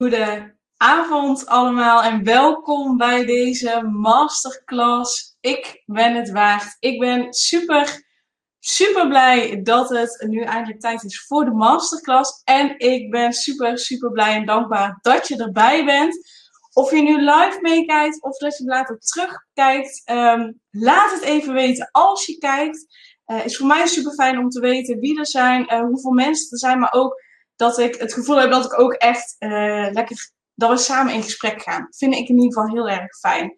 Goedenavond allemaal en welkom bij deze masterclass. Ik ben het waard. Ik ben super, super blij dat het nu eindelijk tijd is voor de masterclass. En ik ben super, super blij en dankbaar dat je erbij bent. Of je nu live meekijkt of dat je later terugkijkt, um, laat het even weten als je kijkt. Het uh, is voor mij super fijn om te weten wie er zijn, uh, hoeveel mensen er zijn, maar ook dat ik het gevoel heb dat ik ook echt uh, lekker, dat we samen in gesprek gaan. Vind ik in ieder geval heel erg fijn.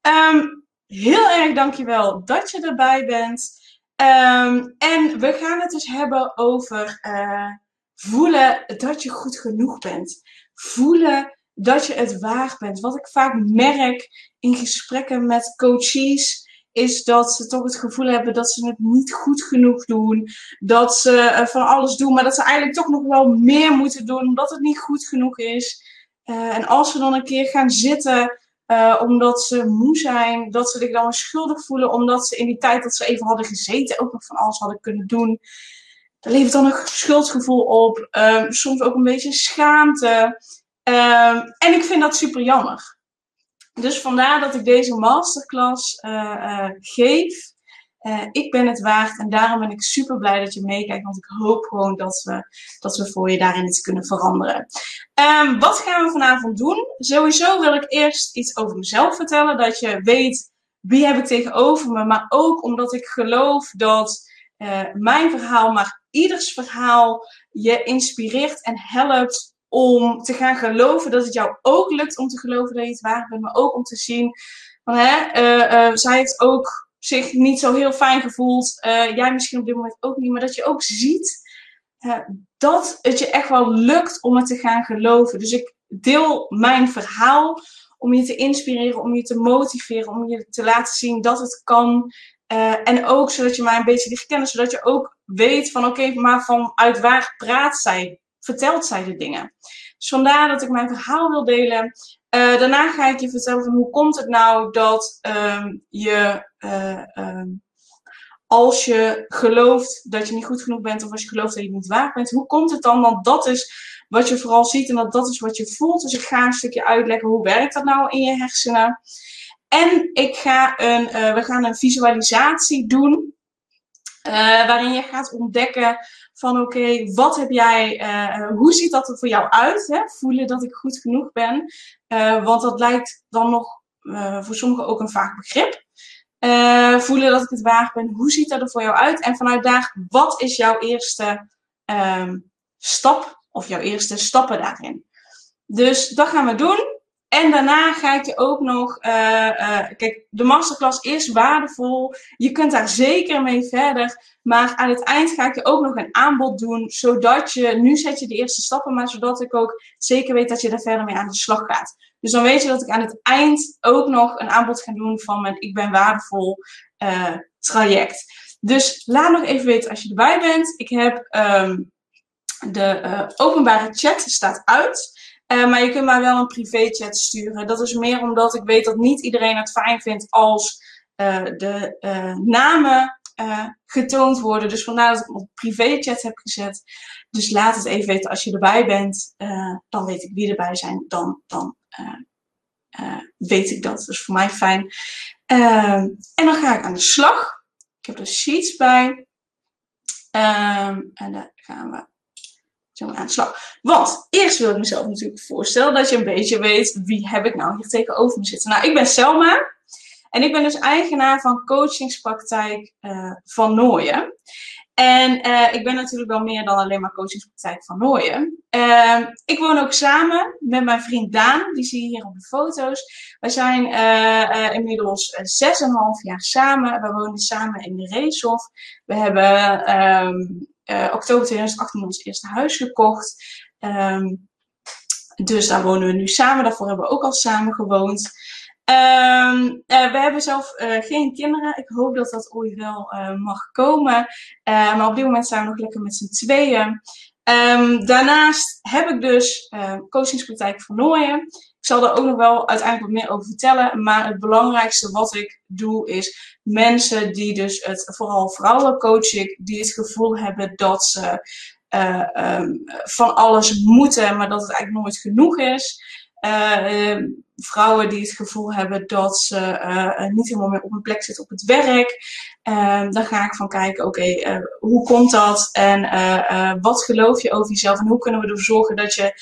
Um, heel erg dankjewel dat je erbij bent. Um, en we gaan het dus hebben over uh, voelen dat je goed genoeg bent. Voelen dat je het waard bent. Wat ik vaak merk in gesprekken met coaches is dat ze toch het gevoel hebben dat ze het niet goed genoeg doen. Dat ze uh, van alles doen, maar dat ze eigenlijk toch nog wel meer moeten doen, omdat het niet goed genoeg is. Uh, en als ze dan een keer gaan zitten, uh, omdat ze moe zijn, dat ze zich dan schuldig voelen, omdat ze in die tijd dat ze even hadden gezeten ook nog van alles hadden kunnen doen. Dat levert dan een schuldgevoel op, soms ook een beetje schaamte. en ik vind dat super jammer. Dus vandaar dat ik deze masterclass uh, uh, geef. Uh, ik ben het waard en daarom ben ik super blij dat je meekijkt. Want ik hoop gewoon dat we, dat we voor je daarin iets kunnen veranderen. Um, wat gaan we vanavond doen? Sowieso wil ik eerst iets over mezelf vertellen. Dat je weet wie heb ik tegenover me. Maar ook omdat ik geloof dat mijn verhaal, maar ieders verhaal je inspireert en helpt om te gaan geloven dat het jou ook lukt om te geloven dat je het waard bent, maar ook om te zien van hè, uh, uh, zij heeft ook zich niet zo heel fijn gevoeld, uh, jij misschien op dit moment ook niet, maar dat je ook ziet dat het je echt wel lukt om het te gaan geloven. Dus ik deel mijn verhaal om je te inspireren, om je te motiveren, om je te laten zien dat het kan. en ook zodat je mij een beetje leert kennen, zodat je ook weet van oké, maar vanuit waar praat zij vertelt zij de dingen. Dus vandaar dat ik mijn verhaal wil delen. Uh, daarna ga ik je vertellen hoe komt het nou dat um, je, uh, um, als je gelooft dat je niet goed genoeg bent of als je gelooft dat je niet waard bent, hoe komt het dan? Want dat is wat je vooral ziet en dat, dat is wat je voelt. Dus ik ga een stukje uitleggen hoe werkt dat nou in je hersenen. En ik ga een, uh, we gaan een visualisatie doen. waarin je gaat ontdekken van oké, wat heb jij, uh, hoe ziet dat er voor jou uit? Hè? Voelen dat ik goed genoeg ben. Uh, want dat lijkt dan nog voor sommigen ook een vaag begrip. voelen dat ik het waard ben. Hoe ziet dat er voor jou uit? En vanuit daar, wat is jouw eerste um, stap of jouw eerste stappen daarin? Dus dat gaan we doen. En daarna ga ik je ook nog, uh, uh, kijk, de masterclass is waardevol. Je kunt daar zeker mee verder. Maar aan het eind ga ik je ook nog een aanbod doen, zodat je, nu zet je de eerste stappen, maar zodat ik ook zeker weet dat je er verder mee aan de slag gaat. Dus dan weet je dat ik aan het eind ook nog een aanbod ga doen van mijn Ik ben waardevol uh, traject. Dus laat nog even weten als je erbij bent. Ik heb um, de openbare chat staat uit. Uh, maar je kunt mij wel een privéchat sturen. Dat is meer omdat ik weet dat niet iedereen het fijn vindt als uh, de uh, namen getoond worden. Dus vandaar dat ik op privéchat heb gezet. Dus laat het even weten als je erbij bent. dan weet ik wie erbij zijn. Dan, dan weet ik dat. Dat is voor mij fijn. Ehm, en dan ga ik aan de slag. Ik heb er sheets bij. Ehm, en daar gaan we zo aan. Want eerst wil ik mezelf natuurlijk voorstellen dat je een beetje weet wie heb ik nou hier tegenover me zitten. Nou, ik ben Selma en ik ben dus eigenaar van coachingspraktijk uh, Van Nooien. En uh, ik ben natuurlijk wel meer dan alleen maar coachingspraktijk Van Nooien. Uh, ik woon ook samen met mijn vriend Daan, die zie je hier op de foto's. We zijn uh, inmiddels zes en half jaar samen. We wonen samen in de Reeshof. We hebben um, uh, oktober 2018 ons eerste huis gekocht. Um, Dus daar wonen we nu samen. Daarvoor hebben we ook al samen gewoond. Um, uh, we hebben zelf uh, geen kinderen. Ik hoop dat dat ooit wel mag komen. maar op dit moment zijn we nog lekker met z'n tweeën. Um, daarnaast heb ik dus coachingspraktijk voor Nooien. Ik zal er ook nog wel uiteindelijk wat meer over vertellen. Maar het belangrijkste wat ik doe is mensen die dus het, vooral vrouwen coach ik, die het gevoel hebben dat ze um, van alles moeten, maar dat het eigenlijk nooit genoeg is. Uh, vrouwen die het gevoel hebben dat ze uh, niet helemaal meer op een plek zitten op het werk. Dan ga ik van kijken, oké, hoe komt dat? En wat geloof je over jezelf? En hoe kunnen we ervoor zorgen dat je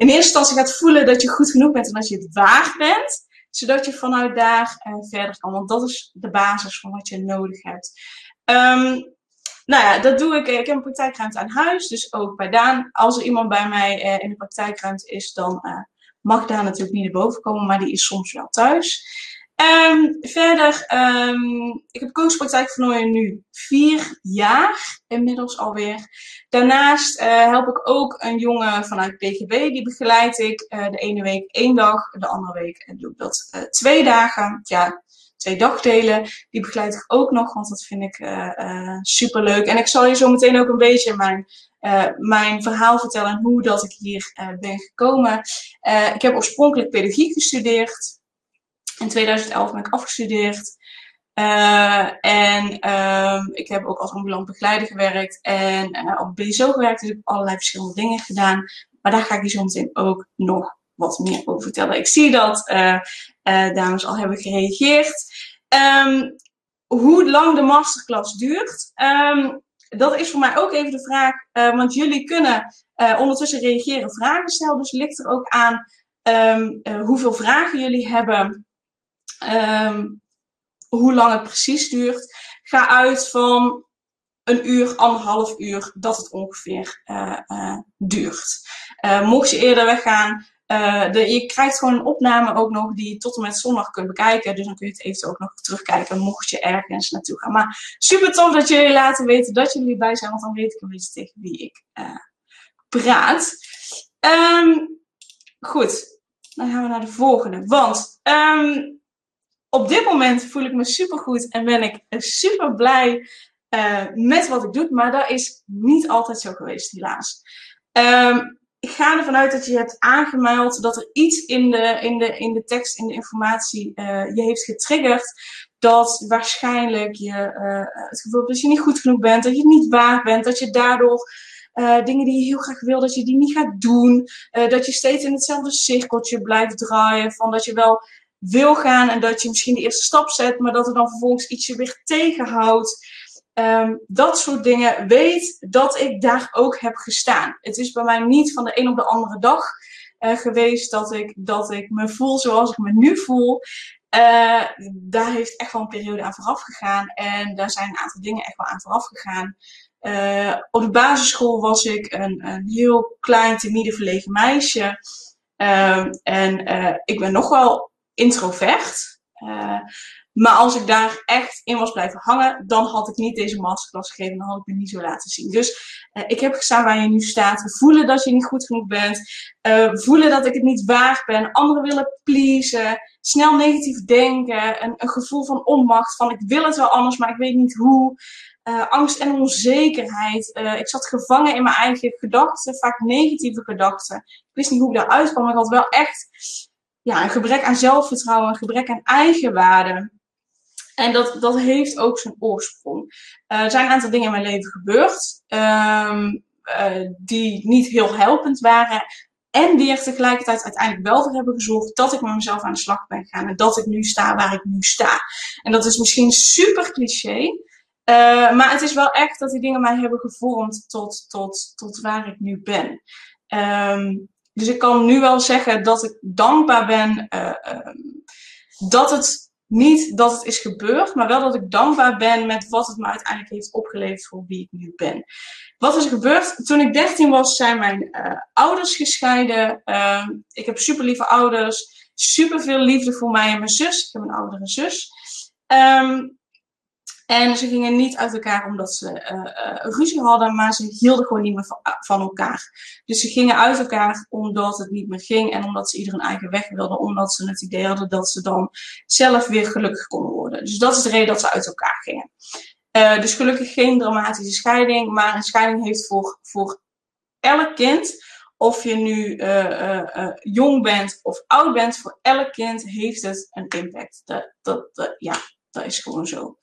in eerste instantie gaat voelen dat je goed genoeg bent en dat je het waard bent. Zodat je vanuit daar verder kan. Want dat is de basis van wat je nodig hebt. Um, nou ja, dat doe ik. Ik heb een praktijkruimte aan huis. Dus ook bij Daan. Als er iemand bij mij in de praktijkruimte is, dan mag daar natuurlijk niet naar boven komen, maar die is soms wel thuis. Um, verder, um, ik heb coachpraktijkvernooien nu vier jaar inmiddels alweer. Daarnaast uh, help ik ook een jongen vanuit PGB, die begeleid ik uh, de ene week één dag, de andere week doe ik dat uh, twee dagen. Ja, twee dagdelen. Die begeleid ik ook nog, want dat vind ik super leuk. En ik zal je zo meteen ook een beetje mijn mijn verhaal vertellen en hoe dat ik hier ben gekomen. Ik heb oorspronkelijk pedagogiek gestudeerd. In 2011 ben ik afgestudeerd. en um, ik heb ook als ambulant begeleider gewerkt en op BSO gewerkt. Dus ik heb allerlei verschillende dingen gedaan. Maar daar ga ik je zo meteen ook nog wat meer over vertellen. Ik zie dat dames al hebben gereageerd. Um, hoe lang de masterclass duurt. Um, dat is voor mij ook even de vraag, want jullie kunnen ondertussen reageren, vragen stellen. Dus ligt er ook aan hoeveel vragen jullie hebben, um, hoe lang het precies duurt. Ga uit van een uur, anderhalf uur dat het ongeveer duurt. mocht je eerder weggaan, je krijgt gewoon een opname ook nog die je tot en met zondag kunt bekijken. Dus dan kun je het eventueel ook nog terugkijken mocht je ergens naartoe gaan. Maar super tof dat jullie laten weten dat jullie erbij zijn. Want dan weet ik een beetje tegen wie ik praat. Um, goed, dan gaan we naar de volgende. Want um, op dit moment voel ik me super goed en ben ik super blij uh, met wat ik doe. Maar dat is niet altijd zo geweest, helaas. Um, ik ga ervan uit dat je hebt aangemeld dat er iets in de, in de, in de tekst, in de informatie uh, je heeft getriggerd. Dat waarschijnlijk je uh, het gevoel dat je niet goed genoeg bent, dat je niet waard bent, dat je daardoor dingen die je heel graag wil, dat je die niet gaat doen. dat je steeds in hetzelfde cirkeltje blijft draaien. Van dat je wel wil gaan en dat je misschien de eerste stap zet, maar dat er dan vervolgens iets je weer tegenhoudt. Um, dat soort dingen, weet dat ik daar ook heb gestaan. Het is bij mij niet van de een op de andere dag uh, geweest dat ik, dat ik me voel zoals ik me nu voel. Uh, daar heeft echt wel een periode aan vooraf gegaan. En daar zijn een aantal dingen echt wel aan vooraf gegaan. Uh, op de basisschool was ik een, een heel klein, timide, verlegen meisje. Uh, en ik ben nog wel introvert. Maar als ik daar echt in was blijven hangen, dan had ik niet deze masterclass gegeven. Dan had ik me niet zo laten zien. Dus uh, ik heb gestaan waar je nu staat. Voelen dat je niet goed genoeg bent. Uh, voelen dat ik het niet waard ben. Anderen willen pleasen. Snel negatief denken. Een, een gevoel van onmacht. Van ik wil het wel anders, maar ik weet niet hoe. Angst en onzekerheid. ik zat gevangen in mijn eigen gedachten. Vaak negatieve gedachten. Ik wist niet hoe ik daaruit kwam. Ik had wel echt ja, een gebrek aan zelfvertrouwen. Een gebrek aan eigenwaarde. En dat, dat heeft ook zijn oorsprong. Uh, er zijn een aantal dingen in mijn leven gebeurd um, uh, die niet heel helpend waren. En die er tegelijkertijd uiteindelijk wel voor hebben gezorgd dat ik met mezelf aan de slag ben gegaan. En dat ik nu sta waar ik nu sta. En dat is misschien super cliché. Uh, maar het is wel echt dat die dingen mij hebben gevormd tot, tot, tot waar ik nu ben. Um, dus ik kan nu wel zeggen dat ik dankbaar ben dat het niet dat het is gebeurd, maar wel dat ik dankbaar ben met wat het me uiteindelijk heeft opgeleverd voor wie ik nu ben. Wat is er gebeurd? Toen ik 13 was, zijn mijn uh, ouders gescheiden. Uh, ik heb super lieve ouders, super veel liefde voor mij en mijn zus. Ik heb een oudere zus. Um, En ze gingen niet uit elkaar omdat ze uh, ruzie hadden, maar ze hielden gewoon niet meer van, elkaar. Dus ze gingen uit elkaar omdat het niet meer ging en omdat ze ieder een eigen weg wilden, omdat ze het idee hadden dat ze dan zelf weer gelukkig konden worden. Dus dat is de reden dat ze uit elkaar gingen. Uh, dus gelukkig geen dramatische scheiding, maar een scheiding heeft voor, voor elk kind, of je nu jong bent of oud bent, voor elk kind heeft het een impact. Dat, dat ja, dat is gewoon zo.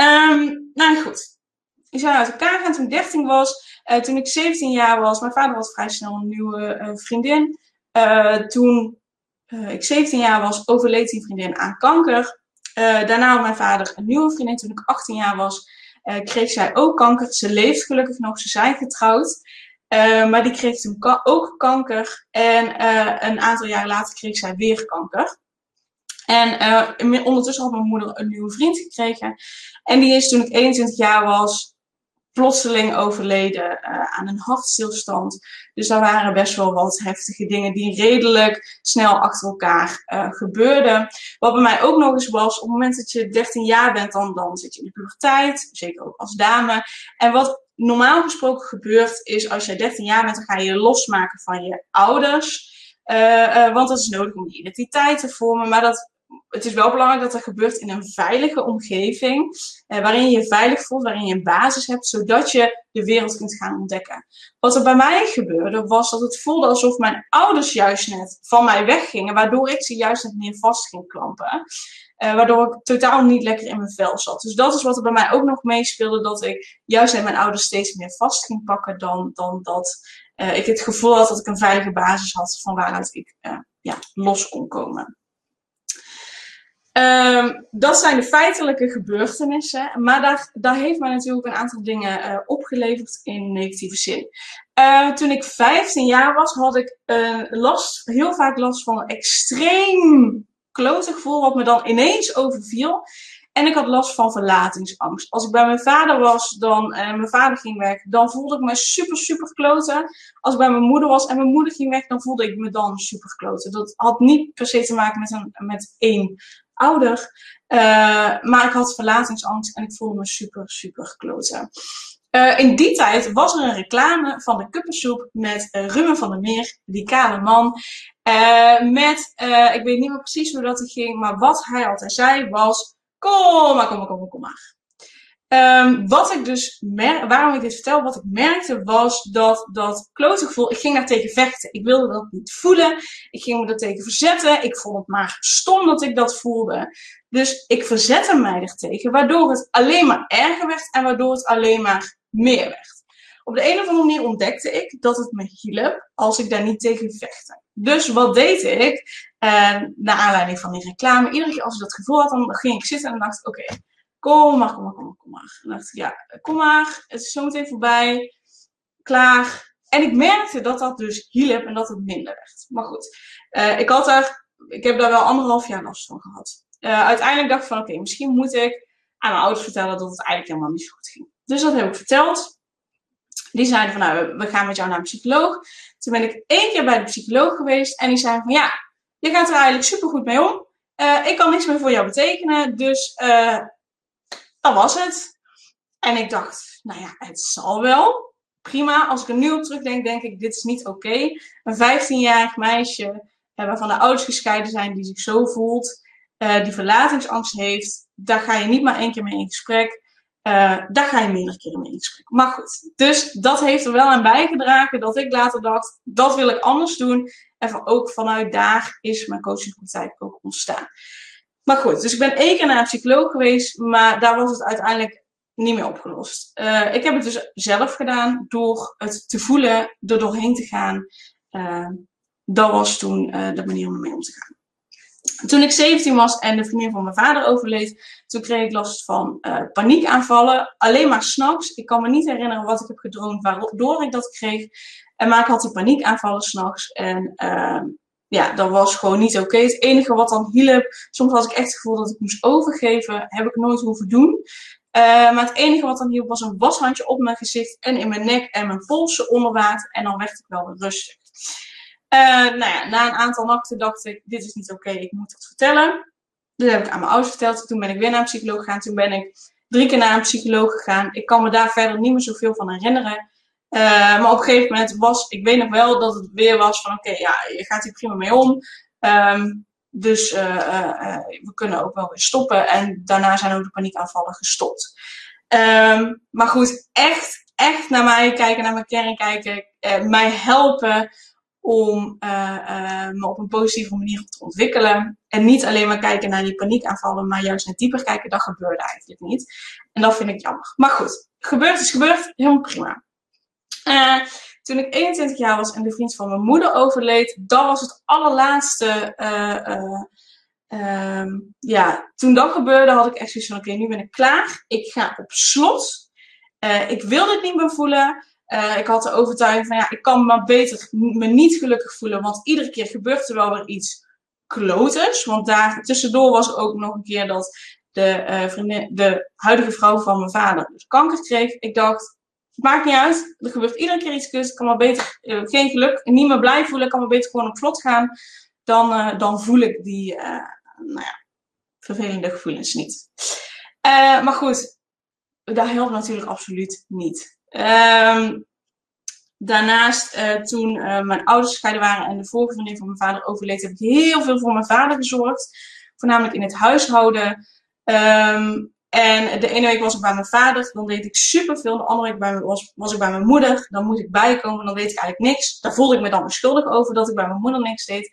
Um, nou goed. Ik zou uit elkaar gaan toen ik 13 was. Uh, toen ik 17 jaar was. Mijn vader had vrij snel een nieuwe uh, vriendin. Uh, toen ik 17 jaar was, overleed die vriendin aan kanker. daarna had mijn vader een nieuwe vriendin. Toen ik 18 jaar was, kreeg zij ook kanker. Ze leeft gelukkig nog. Ze zijn getrouwd. maar die kreeg toen ook kanker. En een aantal jaar later kreeg zij weer kanker. En uh, ondertussen had mijn moeder een nieuwe vriend gekregen. En die is toen ik 21 jaar was, plotseling overleden uh, aan een hartstilstand. Dus daar waren best wel wat heftige dingen die redelijk snel achter elkaar uh, gebeurden. Wat bij mij ook nog eens was, op het moment dat je 13 jaar bent, dan, dan zit je in de puberteit, zeker ook als dame. En wat normaal gesproken gebeurt, is als jij 13 jaar bent, dan ga je je losmaken van je ouders. Want dat is nodig om je identiteit te vormen. Maar dat het is wel belangrijk dat dat gebeurt in een veilige omgeving, eh, waarin je je veilig voelt, waarin je een basis hebt, zodat je de wereld kunt gaan ontdekken. Wat er bij mij gebeurde, was dat het voelde alsof mijn ouders juist net van mij weggingen, waardoor ik ze juist net meer vast ging klampen. Uh, waardoor ik totaal niet lekker in mijn vel zat. Dus dat is wat er bij mij ook nog meespeelde, dat ik juist net mijn ouders steeds meer vast ging pakken dan, dan dat uh, ik het gevoel had dat ik een veilige basis had van waaruit ik uh, ja, los kon komen. Um, dat zijn de feitelijke gebeurtenissen, maar daar, heeft mij natuurlijk een aantal dingen uh, opgeleverd in negatieve zin. Uh, toen ik 15 jaar was, had ik uh, last, heel vaak last van een extreem klote gevoel, wat me dan ineens overviel. En ik had last van verlatingsangst. Als ik bij mijn vader was, dan, en mijn vader ging weg, dan voelde ik me super, super kloten. Als ik bij mijn moeder was en mijn moeder ging weg, dan voelde ik me dan super kloten. Dat had niet per se te maken met, een, met één ouder. Uh, maar ik had verlatingsangst en ik voelde me super, super kloten. Uh, in die tijd was er een reclame van de kuppensoep met uh, Ruben van der Meer, die kale man. met, ik weet niet meer precies hoe dat ging, maar wat hij altijd zei was, kom maar, kom maar, kom maar, kom maar. Um, wat ik dus mer waarom ik dit vertel, wat ik merkte was dat dat klote gevoel, ik ging daar tegen vechten. Ik wilde dat niet voelen. Ik ging me er tegen verzetten. Ik vond het maar stom dat ik dat voelde. Dus ik verzette mij er tegen, waardoor het alleen maar erger werd en waardoor het alleen maar meer werd. Op de een of andere manier ontdekte ik dat het me hielp als ik daar niet tegen vechtte. Dus wat deed ik? Uh, naar aanleiding van die reclame, iedere keer als ik dat gevoel had, dan ging ik zitten en dacht: oké, Kom maar, kom maar, kom maar, kom maar. Dacht ja, kom maar. Het is zo meteen voorbij. Klaar. En ik merkte dat dat dus hielp en dat het minder werd. Maar goed, uh, ik, had daar, ik heb daar wel anderhalf jaar last van gehad. Uh, uiteindelijk dacht ik van, oké, misschien moet ik aan mijn ouders vertellen dat het eigenlijk helemaal niet zo goed ging. Dus dat heb ik verteld. Die zeiden van, nou, we gaan met jou naar een psycholoog. Toen ben ik één keer bij de psycholoog geweest en die zei van, ja, je gaat er eigenlijk super goed mee om. Uh, ik kan niks meer voor jou betekenen, dus dat was het. En ik dacht, nou ja, het zal wel. Prima. Als ik er nu op terugdenk, denk ik, dit is niet oké. Een 15-jarig meisje, eh, waarvan de ouders gescheiden zijn, die zich zo voelt, uh, die verlatingsangst heeft, daar ga je niet maar één keer mee in gesprek. Uh, daar ga je meerdere keren mee in gesprek. Maar goed, dus dat heeft er wel aan bijgedragen dat ik later dacht, dat wil ik anders doen. En ook vanuit daar is mijn coachingpraktijk ook ontstaan. Maar goed, dus ik ben één keer naar een psycholoog geweest, maar daar was het uiteindelijk niet meer opgelost. Uh, ik heb het dus zelf gedaan door het te voelen, er doorheen te gaan. Uh, dat was toen uh, de manier om ermee om te gaan. Toen ik 17 was en de vriendin van mijn vader overleed, toen kreeg ik last van paniekaanvallen. Alleen maar s'nachts. Ik kan me niet herinneren wat ik heb gedroomd, waardoor ik dat kreeg. Maar ik had die paniekaanvallen s'nachts. En ja, dat was gewoon niet oké. Het enige wat dan hielp, soms had ik echt het gevoel dat ik moest overgeven, heb ik nooit hoeven doen. Uh, maar het enige wat dan hielp was een washandje op mijn gezicht en in mijn nek en mijn polsen onder water. En dan werd ik wel rustig. Uh, nou ja, na een aantal nachten dacht ik, dit is niet oké, ik moet het vertellen. Dus heb ik aan mijn ouders verteld. Toen ben ik weer naar een psycholoog gegaan. Toen ben ik drie keer naar een psycholoog gegaan. Ik kan me daar verder niet meer zoveel van herinneren. Uh, maar op een gegeven moment was, ik weet nog wel dat het weer was van oké, ja, je gaat hier prima mee om. Um, dus uh, uh, we kunnen ook wel weer stoppen. En daarna zijn ook de paniekaanvallen gestopt. Um, maar goed, echt, echt naar mij kijken, naar mijn kern kijken, mij helpen om me op een positieve manier te ontwikkelen. En niet alleen maar kijken naar die paniekaanvallen, maar juist naar dieper kijken, dat gebeurde eigenlijk niet. En dat vind ik jammer. Maar goed, gebeurd is gebeurd, helemaal prima. Uh, toen ik 21 jaar was en de vriend van mijn moeder overleed, dat was het allerlaatste. Uh, uh, ja, toen dat gebeurde, had ik echt zoiets van: oké, nu ben ik klaar. Ik ga op slot. ik wil dit niet meer voelen. ik had de overtuiging van: ja, ik kan me beter me niet gelukkig voelen, want iedere keer gebeurt er wel weer iets kloters. Want daar tussendoor was ook nog een keer dat de, de huidige vrouw van mijn vader dus kanker kreeg. Ik dacht, maakt niet uit. Er gebeurt iedere keer iets kus. Ik kan maar beter uh, geen geluk niet meer blij voelen. Ik kan maar beter gewoon op vlot gaan. Dan, uh, dan voel ik die uh, nou ja, vervelende gevoelens niet. maar goed, dat helpt natuurlijk absoluut niet. Um, daarnaast, toen mijn ouders gescheiden waren en de vorige vriendin van mijn vader overleed, heb ik heel veel voor mijn vader gezorgd. Voornamelijk in het huishouden. Um, en de ene week was ik bij mijn vader, dan deed ik superveel. De andere week bij was, was ik bij mijn moeder, dan moet ik bijkomen, dan deed ik eigenlijk niks. Daar voelde ik me dan beschuldigd over dat ik bij mijn moeder niks deed.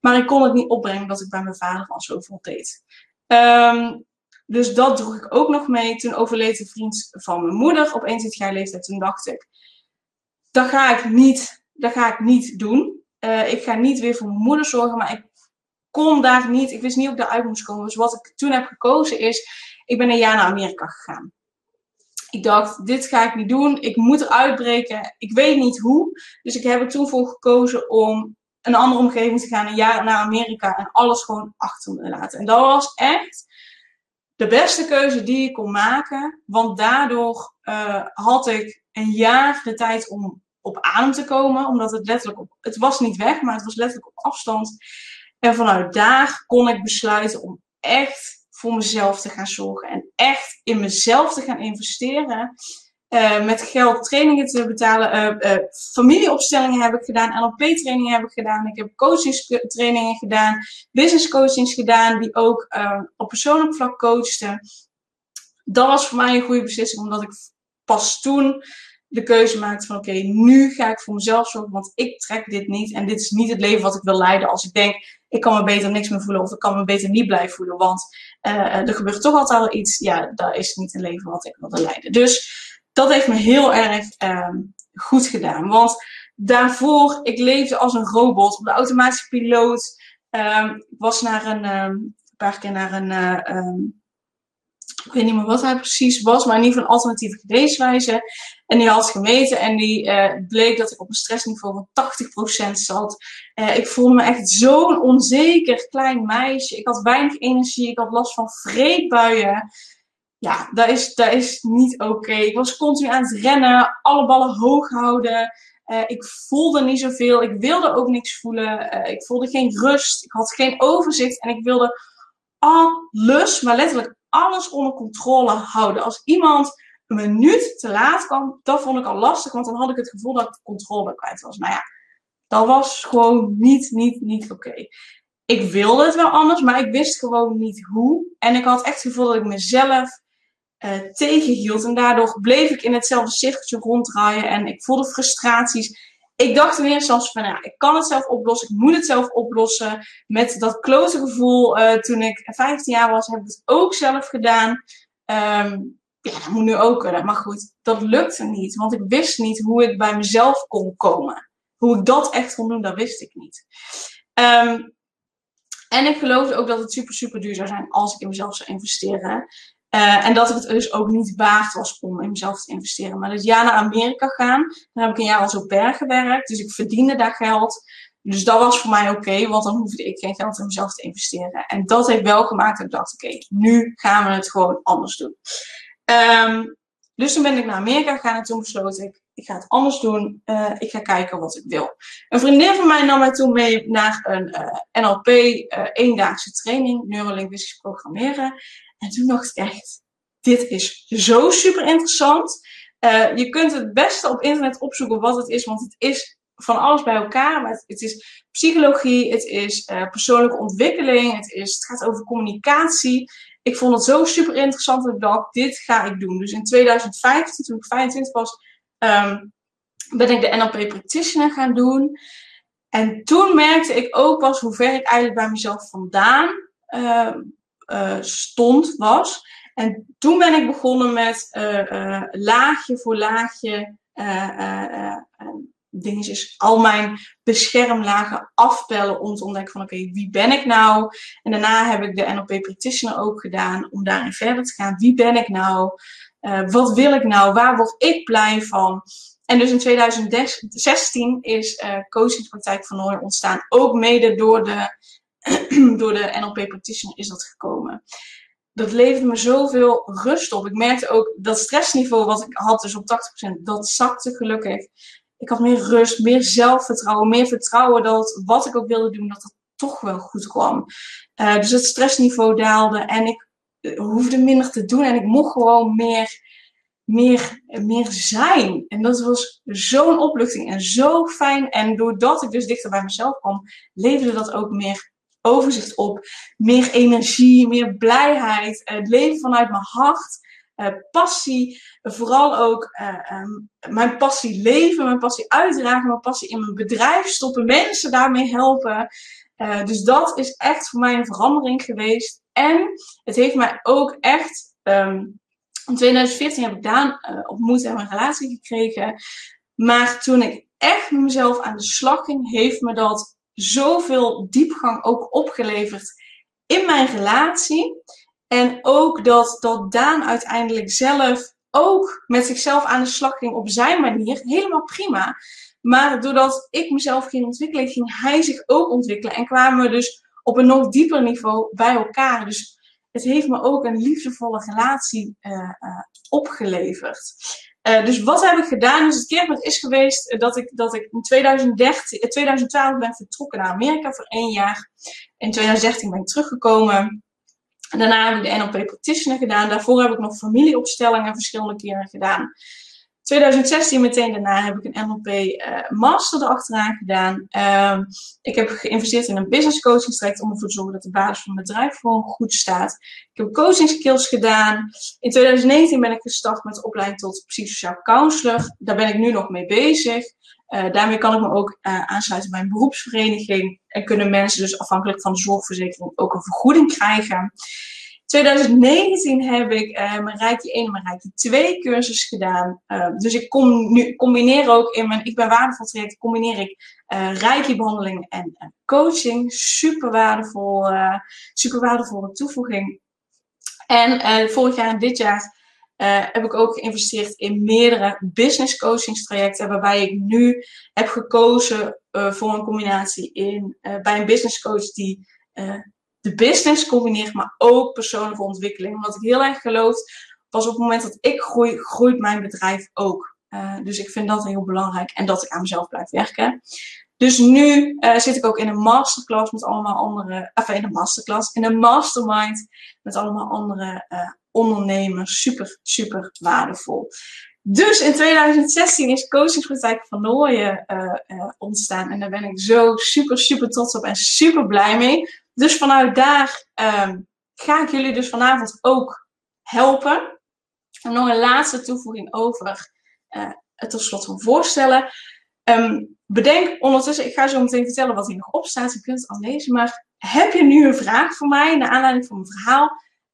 Maar ik kon het niet opbrengen dat ik bij mijn vader al zoveel deed. Um, dus dat droeg ik ook nog mee. Toen overleed een vriend van mijn moeder op 21 jaar leeftijd. Toen dacht ik, dat ga ik niet, dat ga ik niet doen. Uh, ik ga niet weer voor mijn moeder zorgen, maar ik kon daar niet, ik wist niet hoe ik daaruit moest komen. Dus wat ik toen heb gekozen is, ik ben een jaar naar Amerika gegaan. Ik dacht, dit ga ik niet doen. Ik moet eruit breken. Ik weet niet hoe. Dus ik heb er toen voor gekozen om een andere omgeving te gaan. Een jaar naar Amerika. En alles gewoon achter me te laten. En dat was echt de beste keuze die ik kon maken. Want daardoor uh, had ik een jaar de tijd om op adem te komen. Omdat het letterlijk op... Het was niet weg, maar het was letterlijk op afstand. En vanuit daar kon ik besluiten om echt voor mezelf te gaan zorgen. En echt in mezelf te gaan investeren. Uh, met geld trainingen te betalen. Uh, uh, familieopstellingen heb ik gedaan. NLP-trainingen heb ik gedaan. Ik heb coachingstrainingen gedaan. Business coachings gedaan. Die ook op persoonlijk vlak coachten. Dat was voor mij een goede beslissing. Omdat ik pas toen de keuze maakte van oké, nu ga ik voor mezelf zorgen. Want ik trek dit niet. En dit is niet het leven wat ik wil leiden. Als ik denk, ik kan me beter niks meer voelen. Of ik kan me beter niet blijven voelen. Want uh, er gebeurt toch altijd wel iets. Ja, dat is niet een leven wat ik wilde leiden. Dus dat heeft me heel erg um, goed gedaan. Want daarvoor, ik leefde als een robot op de automatische piloot. Um, ik was naar een, um, een paar keer naar een, uh, ik weet niet meer wat hij precies was, maar in ieder geval een alternatieve geneeswijze. En die had gemeten en die uh, bleek dat ik op een stressniveau van 80% zat. Uh, ik voelde me echt zo'n onzeker klein meisje. Ik had weinig energie, ik had last van vreedbuien. Ja, dat is, dat is niet oké. Ik was continu aan het rennen, alle ballen hoog houden. Uh, ik voelde niet zoveel, ik wilde ook niks voelen. ik voelde geen rust, ik had geen overzicht en ik wilde alles, maar letterlijk alles onder controle houden. Als iemand een minuut te laat kwam, dat vond ik al lastig, want dan had ik het gevoel dat ik de controle kwijt was. Nou ja, dat was gewoon niet, niet, niet oké. Ik wilde het wel anders, maar ik wist gewoon niet hoe. En ik had echt het gevoel dat ik mezelf uh, tegenhield. En daardoor bleef ik in hetzelfde cirkeltje ronddraaien. En ik voelde frustraties. Ik dacht in eerste van, ja, ik kan het zelf oplossen. Ik moet het zelf oplossen. Met dat klote gevoel, uh, toen ik 15 jaar was, heb ik het ook zelf gedaan. Um, ja, dat moet nu ook kunnen. Maar goed, dat lukte niet. Want ik wist niet hoe ik bij mezelf kon komen. Hoe ik dat echt kon doen, dat wist ik niet. Um, en ik geloofde ook dat het super, super duur zou zijn als ik in mezelf zou investeren. Uh, en dat ik het dus ook niet waard was om in mezelf te investeren. Maar dus ja, naar Amerika gaan. Daar heb ik een jaar als au pair gewerkt. Dus ik verdiende daar geld. Dus dat was voor mij oké, want dan hoefde ik geen geld in mezelf te investeren. En dat heeft wel gemaakt dat ik dacht, oké, nu gaan we het gewoon anders doen. Um, dus toen ben ik naar Amerika gegaan en toen besloot ik, ik ga het anders doen. Uh, ik ga kijken wat ik wil. Een vriendin van mij nam mij toen mee naar een uh, NLP uh, eendaagse training, neurolinguistisch programmeren. En toen dacht ik echt, dit is zo super interessant. Je kunt het beste op internet opzoeken wat het is, want het is van alles bij elkaar. Maar het, is psychologie, het is persoonlijke ontwikkeling, het, is, het gaat over communicatie. Ik vond het zo super interessant dat ik dacht, dit ga ik doen. Dus in 2015, toen ik 25 was, um, ben ik de NLP Practitioner gaan doen. En toen merkte ik ook pas hoe ver ik eigenlijk bij mezelf vandaan uh, uh, stond, was. En toen ben ik begonnen met uh, laagje voor laagje dingetjes, al mijn beschermlagen afpellen om te ontdekken van oké, wie ben ik nou? En daarna heb ik de NLP Practitioner ook gedaan om daarin verder te gaan. Wie ben ik nou? wat wil ik nou? Waar word ik blij van? En dus in 2016 is uh, coachingspraktijk van Nooy ontstaan. Ook mede door de, door de NLP Practitioner is dat gekomen. Dat leverde me zoveel rust op. Ik merkte ook dat stressniveau wat ik had, dus op 80%, dat zakte gelukkig. Ik had meer rust, meer zelfvertrouwen, meer vertrouwen dat wat ik ook wilde doen, dat het toch wel goed kwam. Uh, dus het stressniveau daalde en ik uh, hoefde minder te doen en ik mocht gewoon meer meer, meer zijn. En dat was zo'n opluchting en zo fijn. En doordat ik dus dichter bij mezelf kwam, leverde dat ook meer overzicht op. Meer energie, meer blijheid. Het leven vanuit mijn hart. Uh, passie, vooral ook uh, um, mijn passie leven, mijn passie uitdragen, mijn passie in mijn bedrijf stoppen, mensen daarmee helpen. Uh, dus dat is echt voor mij een verandering geweest. En het heeft mij ook echt um, in 2014 heb ik Daan ontmoet en een relatie gekregen. Maar toen ik echt mezelf aan de slag ging, heeft me dat zoveel diepgang ook opgeleverd in mijn relatie. En ook dat, dat Daan uiteindelijk zelf ook met zichzelf aan de slag ging op zijn manier. Helemaal prima. Maar doordat ik mezelf ging ontwikkelen, ging hij zich ook ontwikkelen. En kwamen we dus op een nog dieper niveau bij elkaar. Dus het heeft me ook een liefdevolle relatie uh, uh, opgeleverd. Uh, dus wat heb ik gedaan? Dus het keerpunt is geweest dat ik, dat ik in 2013, 2012 ben vertrokken naar Amerika voor één jaar. In 2013 ben ik teruggekomen. Daarna heb ik de NLP Practitioner gedaan. Daarvoor heb ik nog familieopstellingen verschillende keren gedaan. 2016 meteen daarna heb ik een NLP uh, Master erachteraan gedaan. Uh, ik heb geïnvesteerd in een business coaching traject om ervoor te zorgen dat de basis van mijn bedrijf gewoon goed staat. Ik heb coaching skills gedaan. In 2019 ben ik gestart met opleiding tot psychosociaal counselor. Daar ben ik nu nog mee bezig. Uh, daarmee kan ik me ook uh, aansluiten bij een beroepsvereniging. En kunnen mensen dus afhankelijk van de zorgverzekering ook een vergoeding krijgen. 2019 heb ik uh, mijn Rijkje 1 en mijn Rijkje 2 cursus gedaan. Dus ik kom nu, combineer ook in mijn Ik ben waardevol traject, combineer ik Rijkje behandeling en coaching. Super waardevol, super waardevolle toevoeging. En vorig jaar en dit jaar heb ik ook geïnvesteerd in meerdere business coachingstrajecten. Waarbij ik nu heb gekozen voor een combinatie in, bij een business coach die de business combineert, maar ook persoonlijke ontwikkeling. Omdat ik heel erg geloof, pas op het moment dat ik groei, groeit mijn bedrijf ook. Uh, dus ik vind dat heel belangrijk en dat ik aan mezelf blijf werken. Dus nu uh, zit ik ook in een masterclass met allemaal andere, enfin in een masterclass, in een mastermind met allemaal andere uh, ondernemers. Super, super waardevol. Dus in 2016 is Coachingspraktijk van Nooien ontstaan. En daar ben ik zo super, super trots op en super blij mee. Dus vanuit daar um, ga ik jullie dus vanavond ook helpen. En nog een laatste toevoeging over uh, het tot slot van voorstellen. Um, bedenk ondertussen, ik ga zo meteen vertellen wat hier nog op staat. Je kunt het al lezen. Maar heb je nu een vraag voor mij naar aanleiding van mijn verhaal?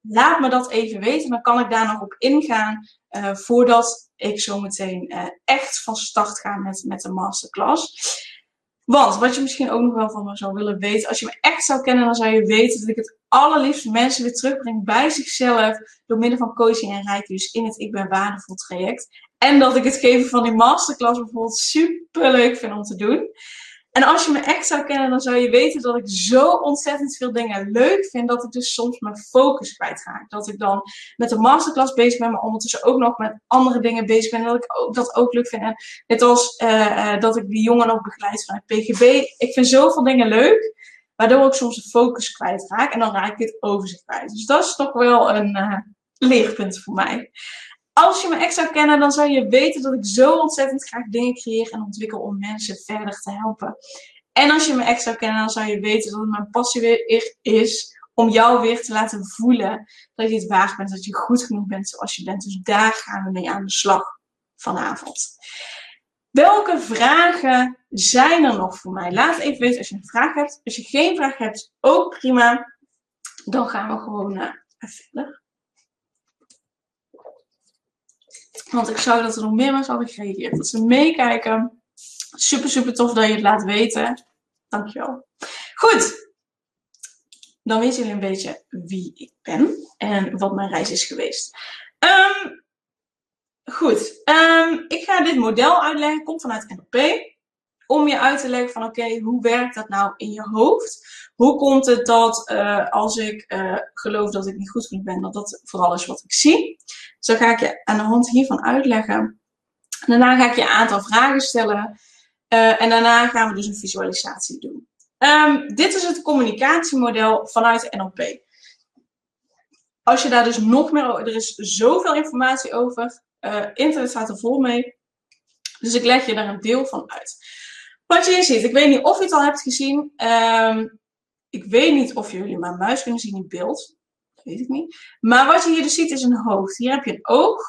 Laat me dat even weten. Dan kan ik daar nog op ingaan uh, voordat ik zo meteen uh, echt van start ga met, met de masterclass. Want wat je misschien ook nog wel van me zou willen weten, als je me echt zou kennen, dan zou je weten dat ik het allerliefst mensen weer terugbreng bij zichzelf door middel van coaching en rijken, dus in het Ik Ben Waardevol traject. En dat ik het geven van die masterclass bijvoorbeeld super leuk vind om te doen. En als je me echt zou kennen, dan zou je weten dat ik zo ontzettend veel dingen leuk vind, dat ik dus soms mijn focus kwijtraak. Dat ik dan met de masterclass bezig ben, maar ondertussen ook nog met andere dingen bezig ben. En dat ik ook, dat ook leuk vind. En net als uh, uh, dat ik die jongen ook begeleid vanuit PGB. Ik vind zoveel dingen leuk, waardoor ik soms de focus kwijtraak. En dan raak ik het overzicht kwijt. Dus dat is toch wel een, uh, leerpunten voor mij. Als je me echt zou kennen, dan zou je weten dat ik zo ontzettend graag dingen creëer en ontwikkel om mensen verder te helpen. En als je me echt zou kennen, dan zou je weten dat het mijn passie weer is om jou weer te laten voelen dat je het waard bent, dat je goed genoeg bent zoals je bent. Dus daar gaan we mee aan de slag vanavond. Welke vragen zijn er nog voor mij? Laat even weten als je een vraag hebt. Als je geen vraag hebt, ook prima. Dan gaan we gewoon uh, verder. Want ik zou dat er nog meer mensen hadden gereageerd. Dat ze meekijken. Super, super tof dat je het laat weten. Dankjewel. Goed. Dan weten jullie een beetje wie ik ben en wat mijn reis is geweest. Um, goed. Um, ik ga dit model uitleggen. Komt vanuit NLP. Om je uit te leggen van oké, hoe werkt dat nou in je hoofd? Hoe komt het dat uh, als ik uh, geloof dat ik niet goed genoeg ben, dat dat vooral is wat ik zie? Zo ga ik je aan de hand hiervan uitleggen. Daarna ga ik je een aantal vragen stellen. Uh, en daarna gaan we dus een visualisatie doen. Um, dit is het communicatiemodel vanuit NLP. Als je daar dus nog meer over... Er is zoveel informatie over. Internet staat er vol mee. Dus ik leg je daar een deel van uit. Wat je hier ziet, ik weet niet of je het al hebt gezien. Um, ik weet niet of jullie mijn muis kunnen zien in beeld weet ik niet. Maar wat je hier dus ziet is een hoofd. Hier heb je een oog.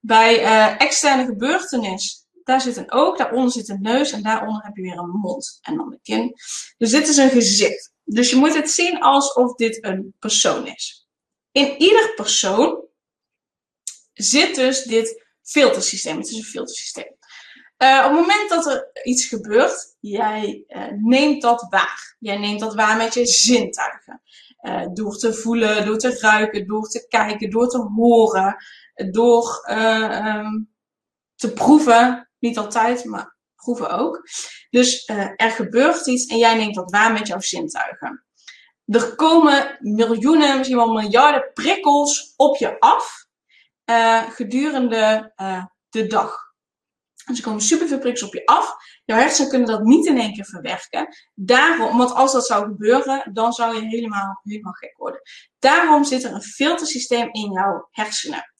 Bij uh, externe gebeurtenis, daar zit een oog, daaronder zit een neus en daaronder heb je weer een mond en dan de kin. Dus dit is een gezicht. Dus je moet het zien alsof dit een persoon is. In ieder persoon zit dus dit filtersysteem. Het is een filtersysteem. Uh, op het moment dat er iets gebeurt, jij uh, neemt dat waar. Jij neemt dat waar met je zintuigen. Uh, door te voelen, door te ruiken, door te kijken, door te horen, door um, te proeven. Niet altijd, maar proeven ook. Dus er gebeurt iets en jij neemt dat waar met jouw zintuigen. Er komen miljoenen, misschien wel miljarden prikkels op je af gedurende de dag. Dus er komen superveel prikkels op je af. Jouw hersenen kunnen dat niet in één keer verwerken. Daarom, want als dat zou gebeuren, dan zou je helemaal, helemaal gek worden. Daarom zit er een filtersysteem in jouw hersenen.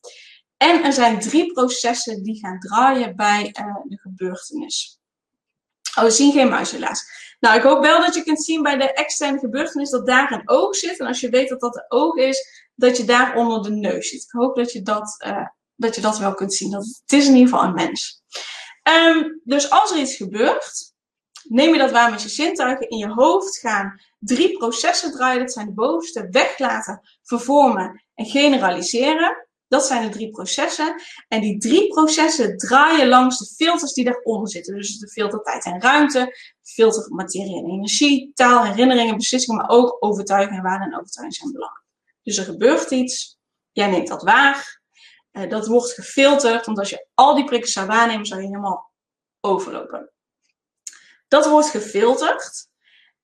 En er zijn drie processen die gaan draaien bij uh, de gebeurtenis. Oh, we zien geen muis helaas. Nou, ik hoop wel dat je kunt zien bij de externe gebeurtenis dat daar een oog zit. En als je weet dat dat de oog is, dat je daar onder de neus zit. Ik hoop dat je dat, uh, dat, je dat wel kunt zien. Dat, het is in ieder geval een mens. Um, dus als er iets gebeurt, neem je dat waar met je zintuigen. In je hoofd gaan drie processen draaien. Dat zijn de bovenste. Weglaten, vervormen en generaliseren. Dat zijn de drie processen. En die drie processen draaien langs de filters die daaronder zitten. Dus de filter tijd en ruimte, filter materie en energie, taal, herinneringen, beslissingen, maar ook overtuigingen, waarden en overtuigingen zijn belangrijk. Dus er gebeurt iets, jij neemt dat waar, uh, dat wordt gefilterd, want als je al die prikkels zou waarnemen, zou je helemaal overlopen. Dat wordt gefilterd.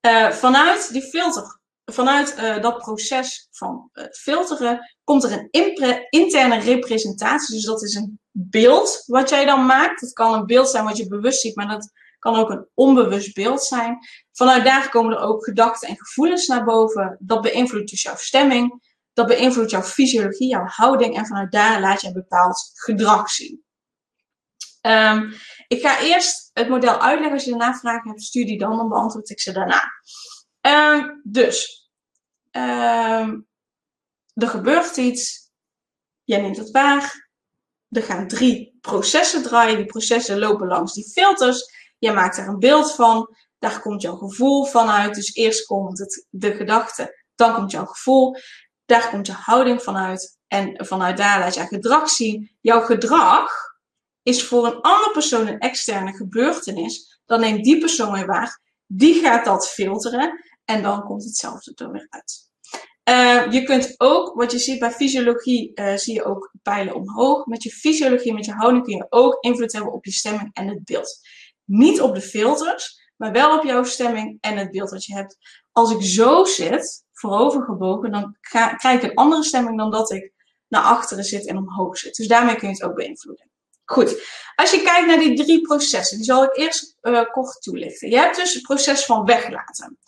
Uh, vanuit die filter, vanuit uh, dat proces van filteren, komt er een interne representatie. Dus dat is een beeld wat jij dan maakt. Het kan een beeld zijn wat je bewust ziet, maar dat kan ook een onbewust beeld zijn. Vanuit daar komen er ook gedachten en gevoelens naar boven. Dat beïnvloedt dus jouw stemming. Dat beïnvloedt jouw fysiologie, jouw houding en vanuit daar laat je een bepaald gedrag zien. Um, ik ga eerst het model uitleggen. Als je daarna vragen hebt, stuur die dan, dan beantwoord ik ze daarna. Um, dus, um, er gebeurt iets. Jij neemt het waar. Er gaan drie processen draaien. Die processen lopen langs die filters. Jij maakt er een beeld van. Daar komt jouw gevoel vanuit. Dus eerst komt het, de gedachte, dan komt jouw gevoel. Daar komt je houding vanuit. En vanuit daar laat je gedrag zien. Jouw gedrag is voor een andere persoon een externe gebeurtenis. Dan neemt die persoon weer waar. Die gaat dat filteren. En dan komt hetzelfde er weer uit. Uh, je kunt ook, wat je ziet bij fysiologie, uh, zie je ook pijlen omhoog. Met je fysiologie, met je houding kun je ook invloed hebben op je stemming en het beeld. Niet op de filters, maar wel op jouw stemming en het beeld dat je hebt. Als ik zo zit, voorovergebogen, dan ga, krijg ik een andere stemming dan dat ik naar achteren zit en omhoog zit. Dus daarmee kun je het ook beïnvloeden. Goed, als je kijkt naar die drie processen, die zal ik eerst uh, kort toelichten. Je hebt dus het proces van weglaten.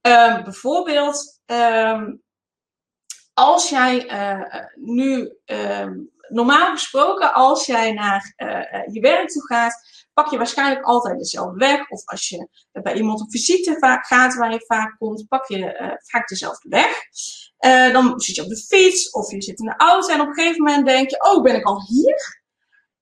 Um, bijvoorbeeld, um, als jij uh, nu, uh, normaal gesproken, als jij naar je werk toe gaat, pak je waarschijnlijk altijd dezelfde weg. Of als je bij iemand op visite gaat waar je vaak komt, pak je vaak dezelfde weg. dan zit je op de fiets of je zit in de auto en op een gegeven moment denk je, oh, ben ik al hier?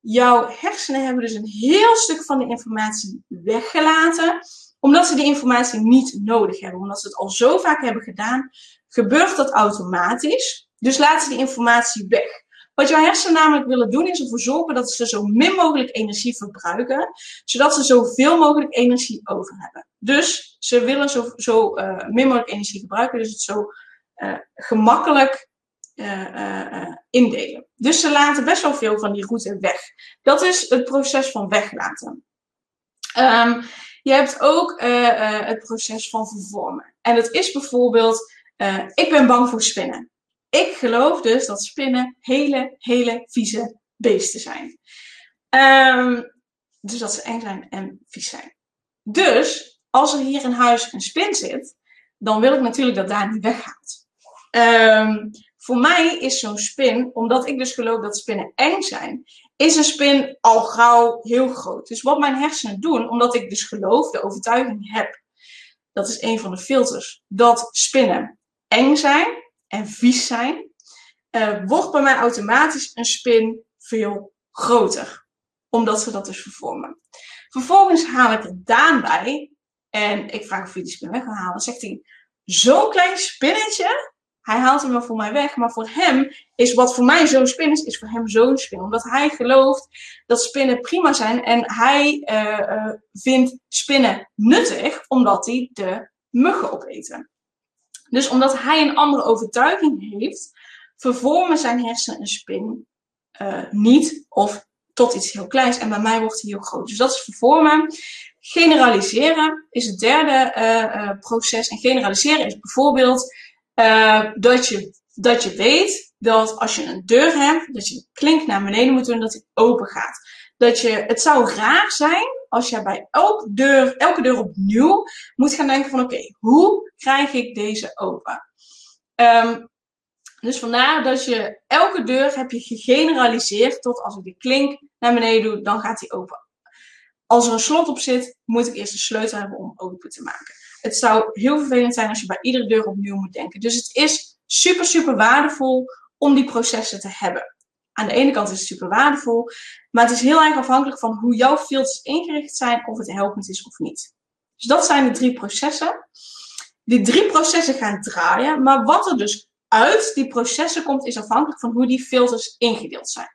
Jouw hersenen hebben dus een heel stuk van de informatie weggelaten, omdat ze die informatie niet nodig hebben, omdat ze het al zo vaak hebben gedaan gebeurt dat automatisch. Dus laat ze die informatie weg. Wat jouw hersenen namelijk willen doen, is ervoor zorgen dat ze zo min mogelijk energie verbruiken, zodat ze zoveel mogelijk energie over hebben. Dus ze willen zo, zo uh, min mogelijk energie gebruiken, dus het zo uh, gemakkelijk uh, indelen. Dus ze laten best wel veel van die route weg. Dat is het proces van weglaten. Um, je hebt ook het proces van vervormen. En dat is bijvoorbeeld ik ben bang voor spinnen. Ik geloof dus dat spinnen hele, hele vieze beesten zijn. Um, dus dat ze eng zijn en vies zijn. Dus als er hier in huis een spin zit, dan wil ik natuurlijk dat daar niet weggaat. Um, voor mij is zo'n spin, omdat ik dus geloof dat spinnen eng zijn, is een spin al gauw heel groot. Dus wat mijn hersenen doen, omdat ik dus geloof, de overtuiging heb, dat is een van de filters, dat spinnen eng zijn en vies zijn, uh, wordt bij mij automatisch een spin veel groter. Omdat ze dat dus vervormen. Vervolgens haal ik er Daan bij. En ik vraag of hij die spin weg wil halen. zegt hij, zo'n klein spinnetje. Hij haalt hem wel voor mij weg. Maar voor hem is wat voor mij zo'n spin is, is voor hem zo'n spin. Omdat hij gelooft dat spinnen prima zijn. En hij uh, uh, vindt spinnen nuttig, omdat hij de muggen opeten. Dus omdat hij een andere overtuiging heeft, vervormen zijn hersenen een spin uh, niet of tot iets heel kleins. En bij mij wordt hij heel groot. Dus dat is vervormen. Generaliseren is het derde uh, uh, proces. En generaliseren is bijvoorbeeld dat, je, dat je weet dat als je een deur hebt, dat je de klink naar beneden moet doen, dat die open gaat. Dat je, het zou raar zijn als je bij elke deur, elke deur opnieuw moet gaan denken van oké, hoe krijg ik deze open? Um, dus vandaar dat je elke deur heb je gegeneraliseerd tot als ik de klink naar beneden doe, dan gaat die open. Als er een slot op zit, moet ik eerst een sleutel hebben om open te maken. Het zou heel vervelend zijn als je bij iedere deur opnieuw moet denken. Dus het is super, super waardevol om die processen te hebben aan de ene kant is het super waardevol, maar het is heel erg afhankelijk van hoe jouw filters ingericht zijn, of het helpend is of niet. Dus dat zijn de drie processen. Die drie processen gaan draaien, maar wat er dus uit die processen komt, is afhankelijk van hoe die filters ingedeeld zijn.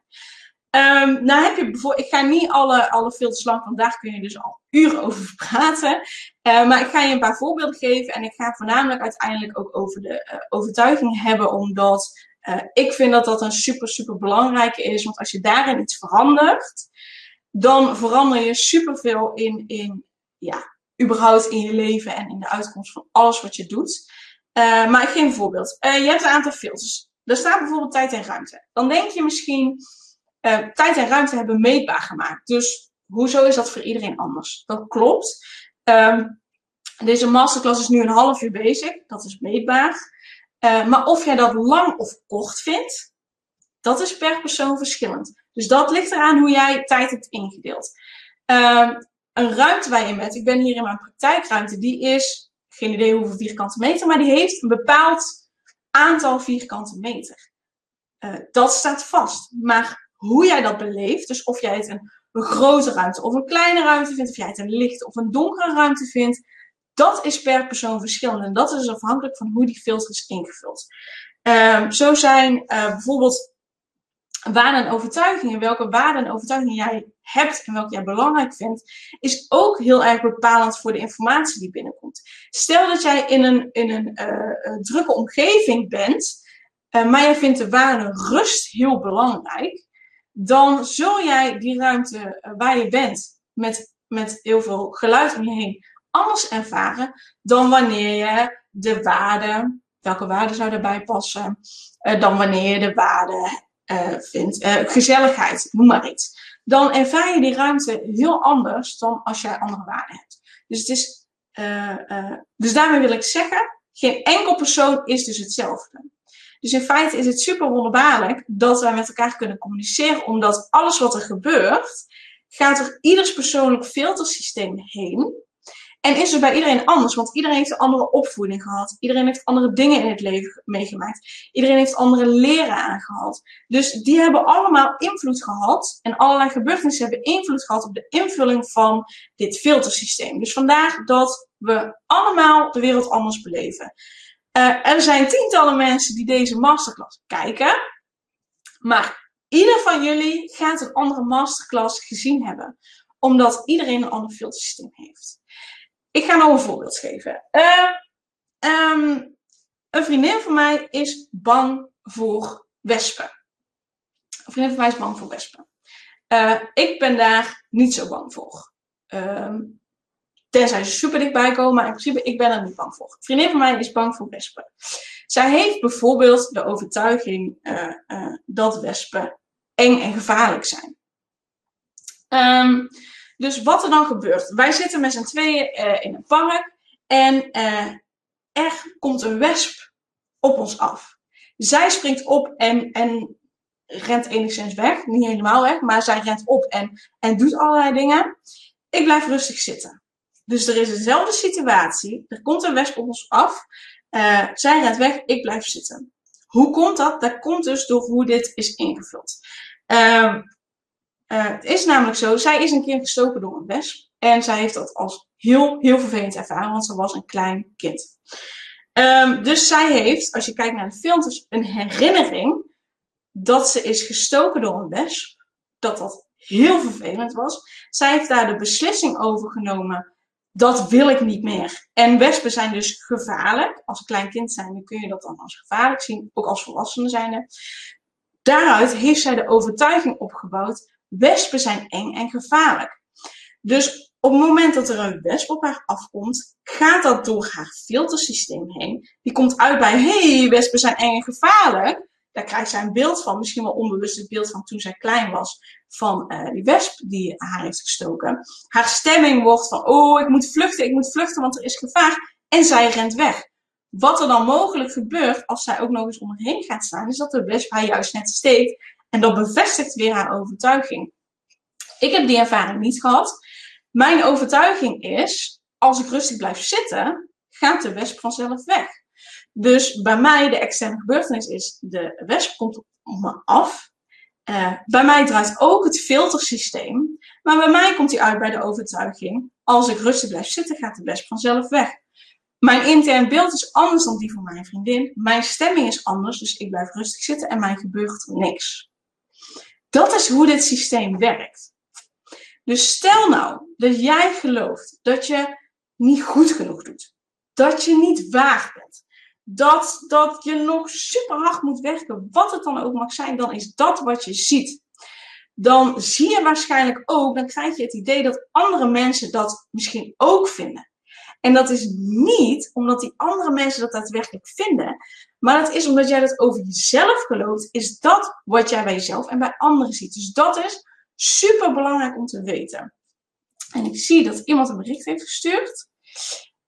Um, nou heb je bijvoorbeeld, ik ga niet alle, alle filters lang, want daar kun je dus al uren over praten. Uh, maar ik ga je een paar voorbeelden geven en ik ga voornamelijk uiteindelijk ook over de uh, overtuiging hebben, omdat uh, ik vind dat dat een super, super belangrijke is. Want als je daarin iets verandert, dan verander je superveel in, in, ja, überhaupt in je leven en in de uitkomst van alles wat je doet. Uh, maar ik geef een voorbeeld. Uh, je hebt een aantal filters. Er staat bijvoorbeeld tijd en ruimte. Dan denk je misschien, tijd en ruimte hebben meetbaar gemaakt. Dus hoezo is dat voor iedereen anders? Dat klopt. Um, deze masterclass is nu een half uur bezig. Dat is meetbaar. Uh, maar of jij dat lang of kort vindt, dat is per persoon verschillend. Dus dat ligt eraan hoe jij tijd hebt ingedeeld. Uh, een ruimte waar je bent, ik ben hier in mijn praktijkruimte, die is, geen idee hoeveel vierkante meter, maar die heeft een bepaald aantal vierkante meter. Uh, dat staat vast. Maar hoe jij dat beleeft, dus of jij het een, een grote ruimte of een kleine ruimte vindt, of jij het een lichte of een donkere ruimte vindt, dat is per persoon verschillend. En dat is afhankelijk van hoe die filter is ingevuld. Um, zo zijn uh, bijvoorbeeld waarden en overtuigingen, welke waarden en overtuigingen jij hebt en welke jij belangrijk vindt, is ook heel erg bepalend voor de informatie die binnenkomt. Stel dat jij in een, in een uh, drukke omgeving bent, uh, maar jij vindt de waarde rust heel belangrijk, dan zul jij die ruimte waar je bent met, met heel veel geluid om je heen anders ervaren dan wanneer je de waarde, welke waarde zou daarbij passen, uh, dan wanneer je de waarde uh, vindt, uh, gezelligheid, noem maar iets. Dan ervaar je die ruimte heel anders dan als jij andere waarden hebt. Dus het is, dus daarmee wil ik zeggen, geen enkel persoon is dus hetzelfde. Dus in feite is het super wonderbaarlijk dat wij met elkaar kunnen communiceren, omdat alles wat er gebeurt, gaat door ieders persoonlijk filtersysteem heen. En is er bij iedereen anders, want iedereen heeft een andere opvoeding gehad. Iedereen heeft andere dingen in het leven meegemaakt. Iedereen heeft andere leren aangehad. Dus die hebben allemaal invloed gehad. En allerlei gebeurtenissen hebben invloed gehad op de invulling van dit filtersysteem. Dus vandaar dat we allemaal de wereld anders beleven. Uh, er zijn tientallen mensen die deze masterclass kijken. Maar ieder van jullie gaat een andere masterclass gezien hebben. Omdat iedereen een ander filtersysteem heeft. Ik ga nou een voorbeeld geven. Uh, um, een vriendin van mij is bang voor wespen. Een vriendin van mij is bang voor wespen. Uh, ik ben daar niet zo bang voor. Um, tenzij ze super dichtbij komen, maar in principe, ik ben er niet bang voor. Een vriendin van mij is bang voor wespen. Zij heeft bijvoorbeeld de overtuiging uh, dat wespen eng en gevaarlijk zijn. Um, dus wat er dan gebeurt. Wij zitten met z'n tweeën uh, in een park en uh, er komt een wesp op ons af. Zij springt op en, en rent enigszins weg. Niet helemaal weg, maar zij rent op en, en doet allerlei dingen. Ik blijf rustig zitten. Dus er is dezelfde situatie. Er komt een wesp op ons af. Uh, zij rent weg, ik blijf zitten. Hoe komt dat? Dat komt dus door hoe dit is ingevuld. Uh, uh, het is namelijk zo, zij is een keer gestoken door een wesp. En zij heeft dat als heel, heel vervelend ervaren, want ze was een klein kind. Um, dus zij heeft, als je kijkt naar de filmpjes, een herinnering dat ze is gestoken door een wesp. Dat dat heel vervelend was. Zij heeft daar de beslissing over genomen. Dat wil ik niet meer. En wespen zijn dus gevaarlijk. Als een klein kind zijn, dan kun je dat dan als gevaarlijk zien. Ook als volwassenen zijn. Daaruit heeft zij de overtuiging opgebouwd Wespen zijn eng en gevaarlijk. Dus op het moment dat er een wesp op haar afkomt, gaat dat door haar filtersysteem heen. Die komt uit bij, hey, wespen zijn eng en gevaarlijk. Daar krijgt zij een beeld van, misschien wel onbewust het beeld van toen zij klein was, van uh, die wesp die haar heeft gestoken. Haar stemming wordt van, oh, ik moet vluchten, ik moet vluchten, want er is gevaar. En zij rent weg. Wat er dan mogelijk gebeurt als zij ook nog eens om heen gaat staan, is dat de wesp haar juist net steekt en dat bevestigt weer haar overtuiging. Ik heb die ervaring niet gehad. Mijn overtuiging is, als ik rustig blijf zitten, gaat de wesp vanzelf weg. Dus bij mij de externe gebeurtenis is, de wesp komt op me af. Uh, bij mij draait ook het filtersysteem. Maar bij mij komt die uit bij de overtuiging, als ik rustig blijf zitten, gaat de wesp vanzelf weg. Mijn intern beeld is anders dan die van mijn vriendin. Mijn stemming is anders, dus ik blijf rustig zitten en mij gebeurt niks. Dat is hoe dit systeem werkt. Dus stel nou dat jij gelooft dat je niet goed genoeg doet. Dat je niet waard bent. Dat, dat je nog super hard moet werken. Wat het dan ook mag zijn, dan is dat wat je ziet. Dan zie je waarschijnlijk ook, dan krijg je het idee dat andere mensen dat misschien ook vinden. En dat is niet omdat die andere mensen dat daadwerkelijk vinden, maar dat is omdat jij dat over jezelf gelooft, is dat wat jij bij jezelf en bij anderen ziet. Dus dat is super belangrijk om te weten. En ik zie dat iemand een bericht heeft gestuurd.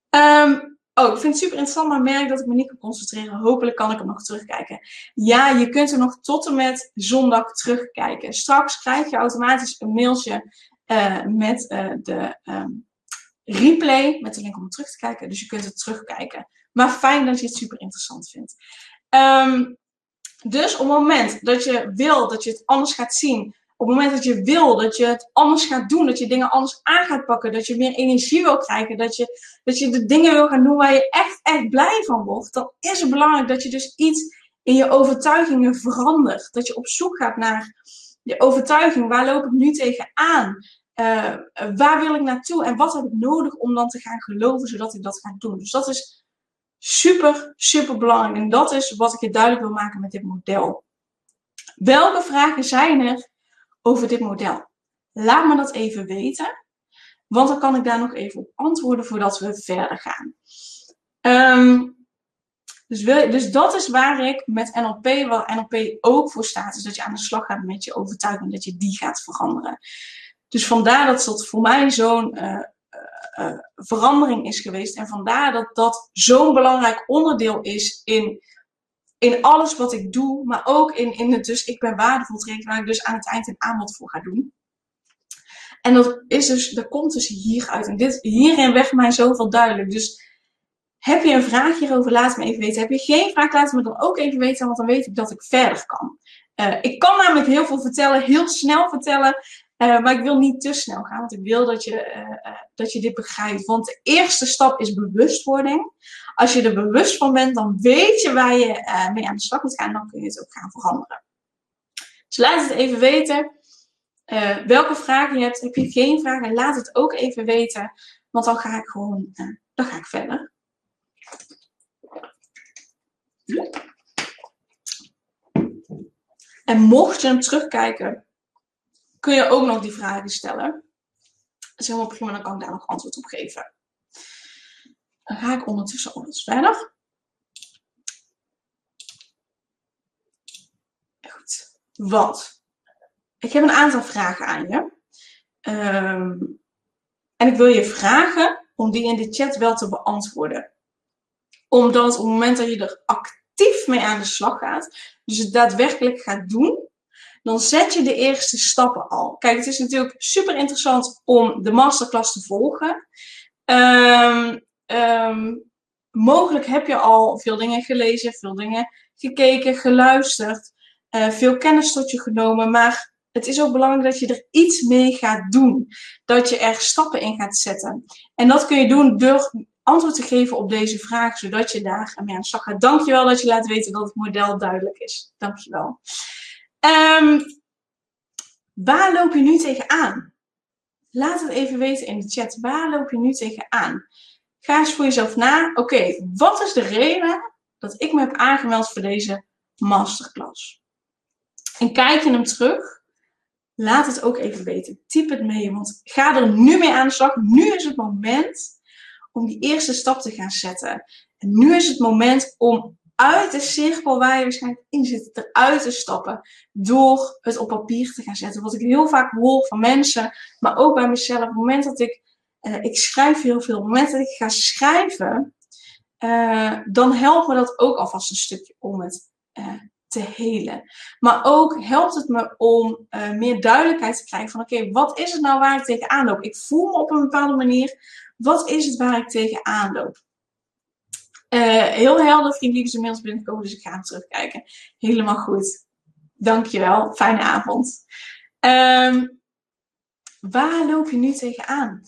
Um, oh, ik vind het super interessant, maar merk dat ik me niet kan concentreren. Hopelijk kan ik hem nog terugkijken. Ja, je kunt er nog tot en met zondag terugkijken. Straks krijg je automatisch een mailtje uh, met uh, de um, replay, met de link om terug te kijken. Dus je kunt het terugkijken. Maar fijn dat je het super interessant vindt. Um, dus op het moment dat je wil dat je het anders gaat zien, op het moment dat je wil dat je het anders gaat doen, dat je dingen anders aan gaat pakken, dat je meer energie wil krijgen, dat je, dat je de dingen wil gaan doen waar je echt, echt blij van wordt, dan is het belangrijk dat je dus iets in je overtuigingen verandert. Dat je op zoek gaat naar je overtuiging. Waar loop ik nu tegenaan? Uh, waar wil ik naartoe? En wat heb ik nodig om dan te gaan geloven, zodat ik dat ga doen? Dus dat is Super, super belangrijk. En dat is wat ik je duidelijk wil maken met dit model. Welke vragen zijn er over dit model? Laat me dat even weten. Want dan kan ik daar nog even op antwoorden voordat we verder gaan. Um, dus, dus dat is waar ik met NLP, waar NLP ook voor staat, is dat je aan de slag gaat met je overtuiging, dat je die gaat veranderen. Dus vandaar dat dat voor mij zo'n uh, uh, verandering is geweest. En vandaar dat dat zo'n belangrijk onderdeel is in, in alles wat ik doe, maar ook in, in het dus ik ben waardevol traject waar ik dus aan het eind een aanbod voor ga doen. En dat is dus, dat komt dus hieruit. En dit, hierin werd mij zoveel duidelijk. Dus heb je een vraag hierover, laat me even weten. Heb je geen vraag, laat me dan ook even weten, want dan weet ik dat ik verder kan. Ik kan namelijk heel veel vertellen, heel snel vertellen. Uh, maar ik wil niet te snel gaan, want ik wil dat je, uh, dat je dit begrijpt. Want de eerste stap is bewustwording. Als je er bewust van bent, dan weet je waar je mee aan de slag moet gaan. En dan kun je het ook gaan veranderen. Dus laat het even weten. welke vragen je hebt. Heb je geen vragen, laat het ook even weten. Want dan ga ik gewoon dan ga ik verder. En mocht je hem terugkijken, kun je ook nog die vragen stellen. Dat is helemaal prima, dan kan ik daar nog antwoord op geven. Dan ga ik ondertussen alles verder. Goed. Want ik heb een aantal vragen aan je. Um, en ik wil je vragen om die in de chat wel te beantwoorden. Omdat op het moment dat je er actief mee aan de slag gaat, dus het daadwerkelijk gaat doen, dan zet je de eerste stappen al. Kijk, het is natuurlijk super interessant om de masterclass te volgen. Um, um, mogelijk heb je al veel dingen gelezen, veel dingen gekeken, geluisterd, uh, veel kennis tot je genomen, maar het is ook belangrijk dat je er iets mee gaat doen. Dat je er stappen in gaat zetten. En dat kun je doen door antwoord te geven op deze vraag, zodat je daar mee aan de slag. Dankjewel dat je laat weten dat het model duidelijk is. Dankjewel. Um, waar loop je nu tegenaan? Laat het even weten in de chat. Waar loop je nu tegenaan? Ga eens voor jezelf na. Oké, wat is de reden dat ik me heb aangemeld voor deze masterclass? En kijk je hem terug, laat het ook even weten. Typ het mee, want ga er nu mee aan de slag. Nu is het moment om die eerste stap te gaan zetten. En nu is het moment om uit de cirkel waar je waarschijnlijk in zit, eruit te stappen. Door het op papier te gaan zetten. Wat ik heel vaak hoor van mensen, maar ook bij mezelf. Op het moment dat ik, uh, ik schrijf heel veel. Op het moment dat ik ga schrijven, uh, dan helpt me dat ook alvast een stukje om het uh, te helen. Maar ook helpt het me om meer duidelijkheid te krijgen van oké, wat is het nou waar ik tegenaan loop? Ik voel me op een bepaalde manier. Wat is het waar ik tegenaan loop? Uh, heel helder, vriendelijke mails binnenkomen, dus ik ga hem terugkijken. Helemaal goed. Dankjewel. Fijne avond. Um, waar loop je nu tegenaan?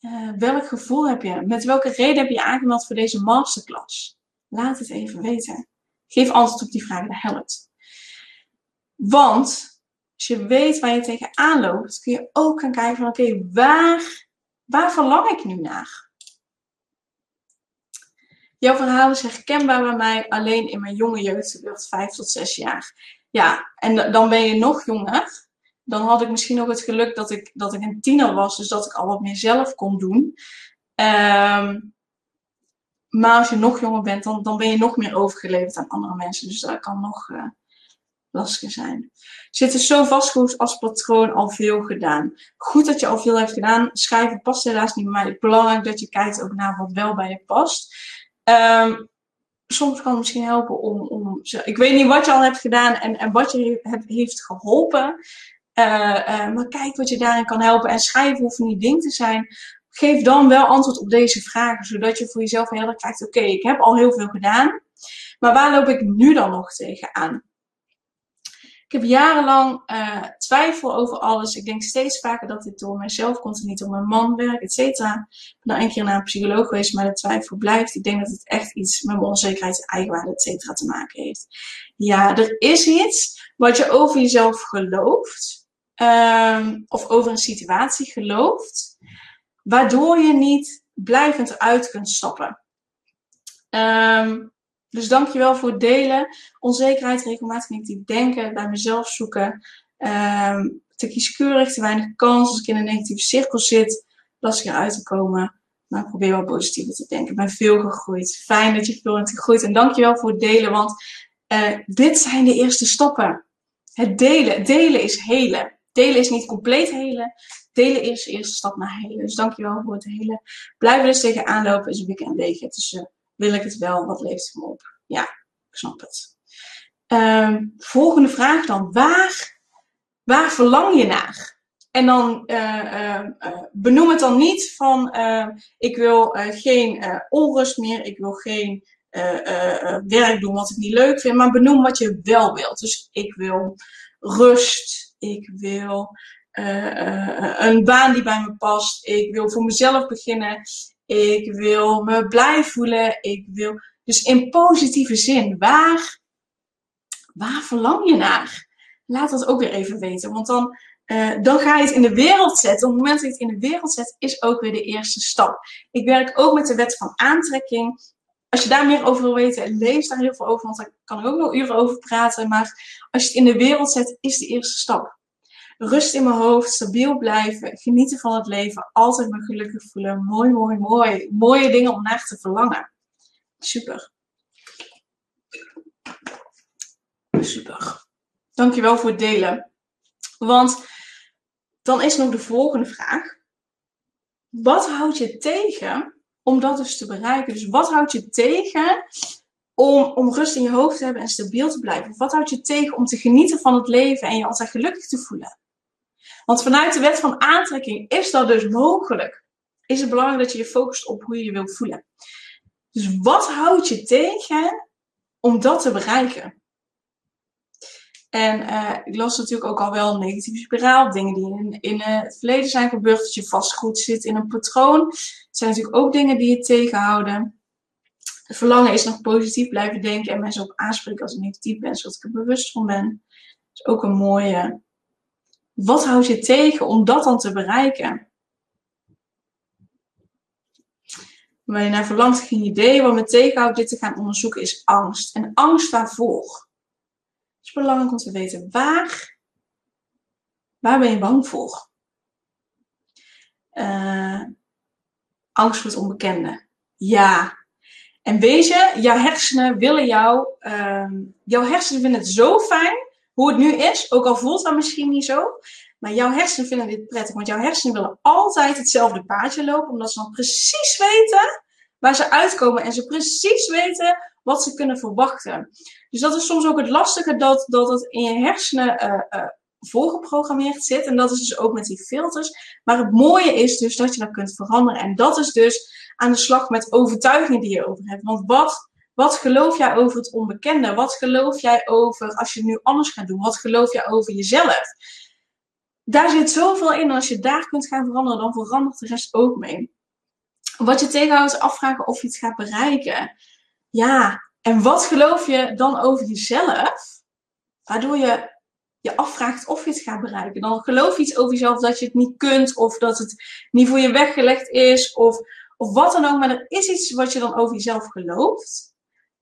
Uh, welk gevoel heb je? Met welke reden heb je aangemeld voor deze masterclass? Laat het even weten. Geef antwoord op die vragen, dat helpt. Want als je weet waar je tegenaan loopt, kun je ook gaan kijken van oké, waar, waar verlang ik nu naar? Jouw verhaal is herkenbaar bij mij alleen in mijn jonge jeugdjeugd, vijf tot zes jaar. Ja, en dan ben je nog jonger. Dan had ik misschien nog het geluk dat ik, dat ik een tiener was, dus dat ik al wat meer zelf kon doen. Um, maar als je nog jonger bent, dan, dan ben je nog meer overgeleverd aan andere mensen. Dus dat kan nog uh, lastiger zijn. Zit er zo vastgehoest als patroon al veel gedaan. Goed dat je al veel hebt gedaan. Schrijven past helaas niet bij mij. Het is belangrijk dat je kijkt ook naar wat wel bij je past. Um, soms kan het misschien helpen om, om. Ik weet niet wat je al hebt gedaan en, en wat je hebt, heeft geholpen. Uh, uh, maar kijk wat je daarin kan helpen. En schrijven hoeft niet ding te zijn geef dan wel antwoord op deze vragen, zodat je voor jezelf heel erg krijgt, oké, ik heb al heel veel gedaan, maar waar loop ik nu dan nog tegenaan? Ik heb jarenlang uh, twijfel over alles. Ik denk steeds vaker dat dit door mijzelf komt en niet door mijn man werkt, et cetera. Ik ben dan een keer naar een psycholoog geweest, maar de twijfel blijft. Ik denk dat het echt iets met mijn onzekerheid, eigenwaarde, et cetera te maken heeft. Ja, er is iets wat je over jezelf gelooft. Um, of over een situatie gelooft waardoor je niet blijvend eruit kunt stappen. Um, dus dankjewel voor het delen. Onzekerheid, regelmatig negatief denken, bij mezelf zoeken. Um, te kieskeurig, te weinig kans. Als ik in een negatieve cirkel zit, lastig eruit te komen. Maar ik probeer wel positiever te denken. Ik ben veel gegroeid. Fijn dat je veel bent gegroeid. En dankjewel voor het delen, want uh, dit zijn de eerste stappen. Het delen. Delen is helen. Delen is niet compleet helen. Delen is de eerste stap naar helen. Dus dankjewel voor het helen. Blijven dus tegen aanlopen is een leeg. Dus uh, wil ik het wel, wat leeft het me op? Ja, ik snap het. Ehm, volgende vraag dan. Waar, waar verlang je naar? En dan uh, benoem het dan niet van ik wil geen onrust meer, ik wil geen werk doen wat ik niet leuk vind, maar benoem wat je wel wilt. Dus ik wil rust, ik wil een baan die bij me past, ik wil voor mezelf beginnen, ik wil me blij voelen, ik wil. Dus in positieve zin, waar, waar verlang je naar? Laat dat ook weer even weten, want dan uh, dan ga je het in de wereld zetten. Op het moment dat je het in de wereld zet, is ook weer de eerste stap. Ik werk ook met de wet van aantrekking. Als je daar meer over wil weten, lees daar heel veel over, want daar kan ik ook wel uren over praten. Maar als je het in de wereld zet, is de eerste stap. Rust in mijn hoofd, stabiel blijven, genieten van het leven, altijd me gelukkig voelen. Mooi, mooi, mooi. Mooie dingen om naar te verlangen. Super. Super. Dankjewel voor het delen. Want dan is nog de volgende vraag. Wat houdt je tegen om dat dus te bereiken? Dus wat houdt je tegen om, om rust in je hoofd te hebben en stabiel te blijven? Of wat houdt je tegen om te genieten van het leven en je altijd gelukkig te voelen? Want vanuit de wet van aantrekking is dat dus mogelijk. Is het belangrijk dat je je focust op hoe je je wilt voelen. Dus wat houdt je tegen om dat te bereiken? En uh, ik las natuurlijk ook al wel negatieve spiraal. Dingen die in, in het verleden zijn gebeurd. Dat je vastgoed zit in een patroon. Het zijn natuurlijk ook dingen die je tegenhouden. Het verlangen is nog positief blijven denken. En mensen ook aanspreken als ik negatief ben. Zodat ik er bewust van ben. Dat is ook een mooie. Wat houdt je tegen om dat dan te bereiken? Waar je naar verlangt, geen idee. Wat me tegenhoudt dit te gaan onderzoeken is angst. En angst waarvoor? Het is belangrijk om te weten waar, waar ben je bang voor? Uh, angst voor het onbekende. Ja. En je, jouw hersenen willen jou, uh, jouw hersenen vinden het zo fijn hoe het nu is, ook al voelt dat misschien niet zo. Maar jouw hersenen vinden dit prettig, want jouw hersenen willen altijd hetzelfde paadje lopen, omdat ze dan precies weten waar ze uitkomen en ze precies weten wat ze kunnen verwachten. Dus dat is soms ook het lastige dat, dat het in je hersenen uh, uh, voorgeprogrammeerd zit. En dat is dus ook met die filters. Maar het mooie is dus dat je dat kunt veranderen. En dat is dus aan de slag met overtuigingen die je over hebt. Want wat, wat geloof jij over het onbekende? Wat geloof jij over als je het nu anders gaat doen? Wat geloof jij over jezelf? Daar zit zoveel in. Als je daar kunt gaan veranderen, dan verandert de rest ook mee. Wat je tegenhoudt afvragen of je het gaat bereiken. Ja, en wat geloof je dan over jezelf? Waardoor je je afvraagt of je het gaat bereiken. Dan geloof je iets over jezelf dat je het niet kunt, of dat het niet voor je weggelegd is, of, of wat dan ook. Maar er is iets wat je dan over jezelf gelooft,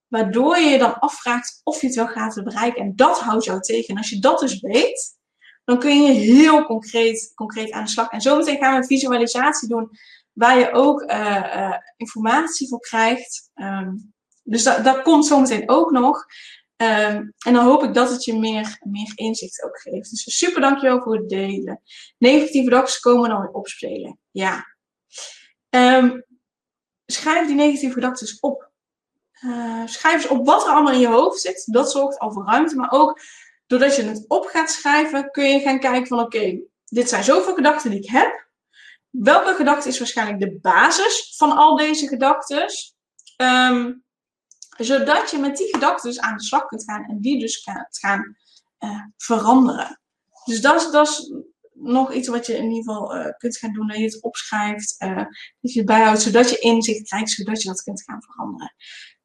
waardoor je je dan afvraagt of je het wel gaat bereiken. En dat houdt jou tegen. En als je dat dus weet, dan kun je heel concreet, concreet aan de slag. En zometeen gaan we een visualisatie doen, waar je ook uh, uh, informatie voor krijgt. Um, dus dat, dat komt zometeen ook nog. Um, en dan hoop ik dat het je meer, meer inzicht ook geeft. Dus super dankjewel voor het delen. Negatieve gedachten komen dan weer opspelen. Ja. Um, schrijf die negatieve gedachten op. Uh, schrijf eens op wat er allemaal in je hoofd zit. Dat zorgt al voor ruimte. Maar ook doordat je het op gaat schrijven, kun je gaan kijken van oké, dit zijn zoveel gedachten die ik heb. Welke gedachte is waarschijnlijk de basis van al deze gedachten? Um, zodat je met die gedachten aan de slag kunt gaan en die dus gaat gaan uh, veranderen. Dus dat is, nog iets wat je in ieder geval uh, kunt gaan doen. Dat je het opschrijft, dat je het bijhoudt, zodat je inzicht krijgt, zodat je dat kunt gaan veranderen.